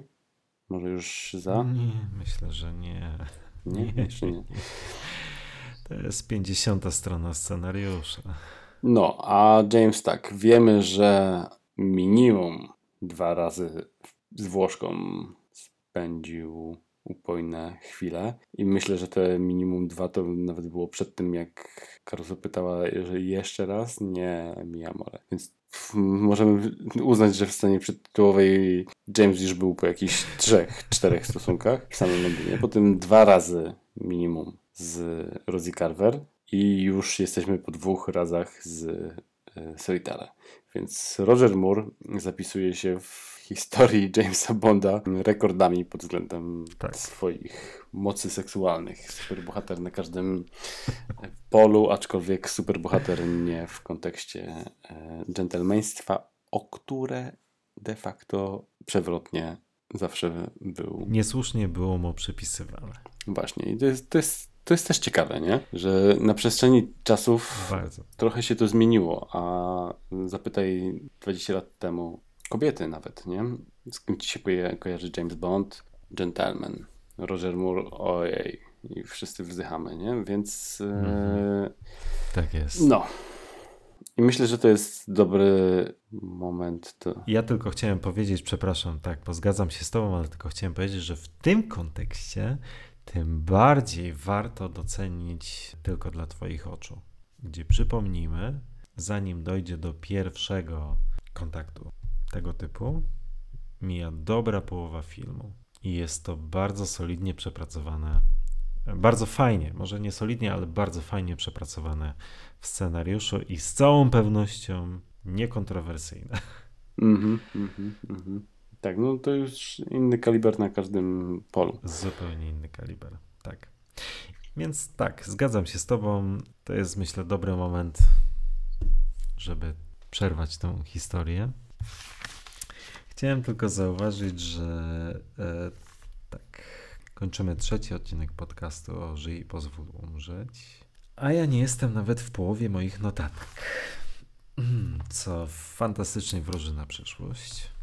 Może już za? Nie, myślę, że nie. Nie, nie jeszcze nie. To jest 50 strona scenariusza. No, a James tak, wiemy, że minimum dwa razy z Włoszką spędził upojne chwile i myślę, że te minimum dwa to nawet było przed tym, jak Caruso pytała, jeżeli jeszcze raz, nie Mia Mole. Więc możemy uznać, że w scenie przedtytułowej James już był po jakichś trzech, czterech stosunkach w samym Londynie. Potem dwa razy minimum z Rosie Carver i już jesteśmy po dwóch razach z e, Solitare. Więc Roger Moore zapisuje się w historii Jamesa Bonda rekordami pod względem tak. swoich mocy seksualnych. Superbohater na każdym polu, aczkolwiek superbohater nie w kontekście e, dżentelmeństwa, o które de facto przewrotnie zawsze był. Niesłusznie było mu przypisywane. Właśnie. I to jest, to jest to jest też ciekawe, nie? Że na przestrzeni czasów Bardzo. trochę się to zmieniło, a zapytaj 20 lat temu kobiety nawet, nie? Z kim ci się kojarzy James Bond? Gentleman. Roger Moore, ojej. I wszyscy wzdychamy, nie? Więc... Mhm. Tak jest. No. I myślę, że to jest dobry moment. To... Ja tylko chciałem powiedzieć, przepraszam, tak, bo zgadzam się z Tobą, ale tylko chciałem powiedzieć, że w tym kontekście tym bardziej warto docenić tylko dla Twoich oczu. Gdzie przypomnijmy, zanim dojdzie do pierwszego kontaktu tego typu, mija dobra połowa filmu. I jest to bardzo solidnie przepracowane, bardzo fajnie, może nie solidnie, ale bardzo fajnie przepracowane w scenariuszu i z całą pewnością niekontrowersyjne. Mhm, mhm, mhm. Tak, no to już inny kaliber na każdym polu. Zupełnie inny kaliber, tak. Więc tak, zgadzam się z Tobą. To jest, myślę, dobry moment, żeby przerwać tą historię. Chciałem tylko zauważyć, że e, tak, kończymy trzeci odcinek podcastu o Żyj i pozwól umrzeć. A ja nie jestem nawet w połowie moich notatek. Co fantastycznie wróży na przyszłość.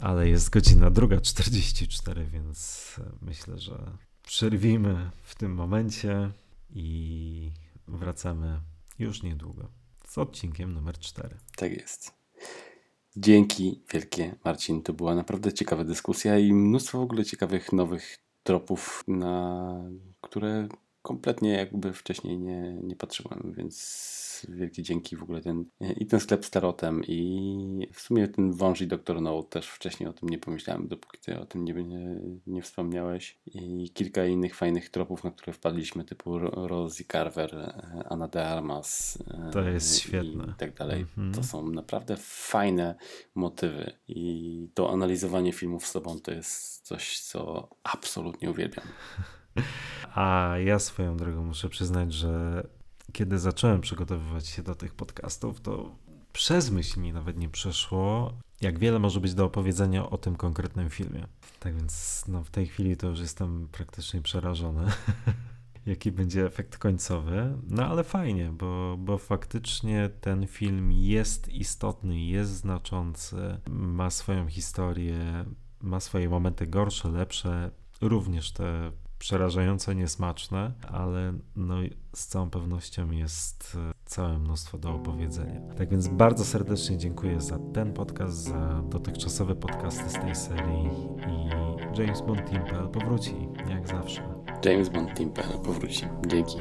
Ale jest godzina druga 44, więc myślę, że przerwijmy w tym momencie i wracamy już niedługo z odcinkiem numer 4. Tak jest. Dzięki wielkie, Marcin. To była naprawdę ciekawa dyskusja i mnóstwo w ogóle ciekawych nowych tropów, na które kompletnie jakby wcześniej nie, nie patrzyłem, więc wielkie dzięki w ogóle ten, i ten sklep z tarotem i w sumie ten wąż i Doktor No też wcześniej o tym nie pomyślałem, dopóki ty o tym nie, nie, nie wspomniałeś i kilka innych fajnych tropów, na które wpadliśmy typu Rosie Carver, Anna de Armas to jest świetne i tak dalej. -hmm. To są naprawdę fajne motywy i to analizowanie filmów z sobą to jest coś, co absolutnie uwielbiam. A ja swoją drogą muszę przyznać, że kiedy zacząłem przygotowywać się do tych podcastów, to przez myśl mi nawet nie przeszło, jak wiele może być do opowiedzenia o tym konkretnym filmie. Tak więc no, w tej chwili to już jestem praktycznie przerażony, jaki będzie efekt końcowy. No ale fajnie, bo, bo faktycznie ten film jest istotny, jest znaczący, ma swoją historię, ma swoje momenty gorsze, lepsze, również te przerażająco niesmaczne, ale no, z całą pewnością jest e, całe mnóstwo do opowiedzenia. Tak więc bardzo serdecznie dziękuję za ten podcast, za dotychczasowe podcasty z tej serii i James Bond Timpel powróci, jak zawsze. James Bond Timpel powróci. Dzięki.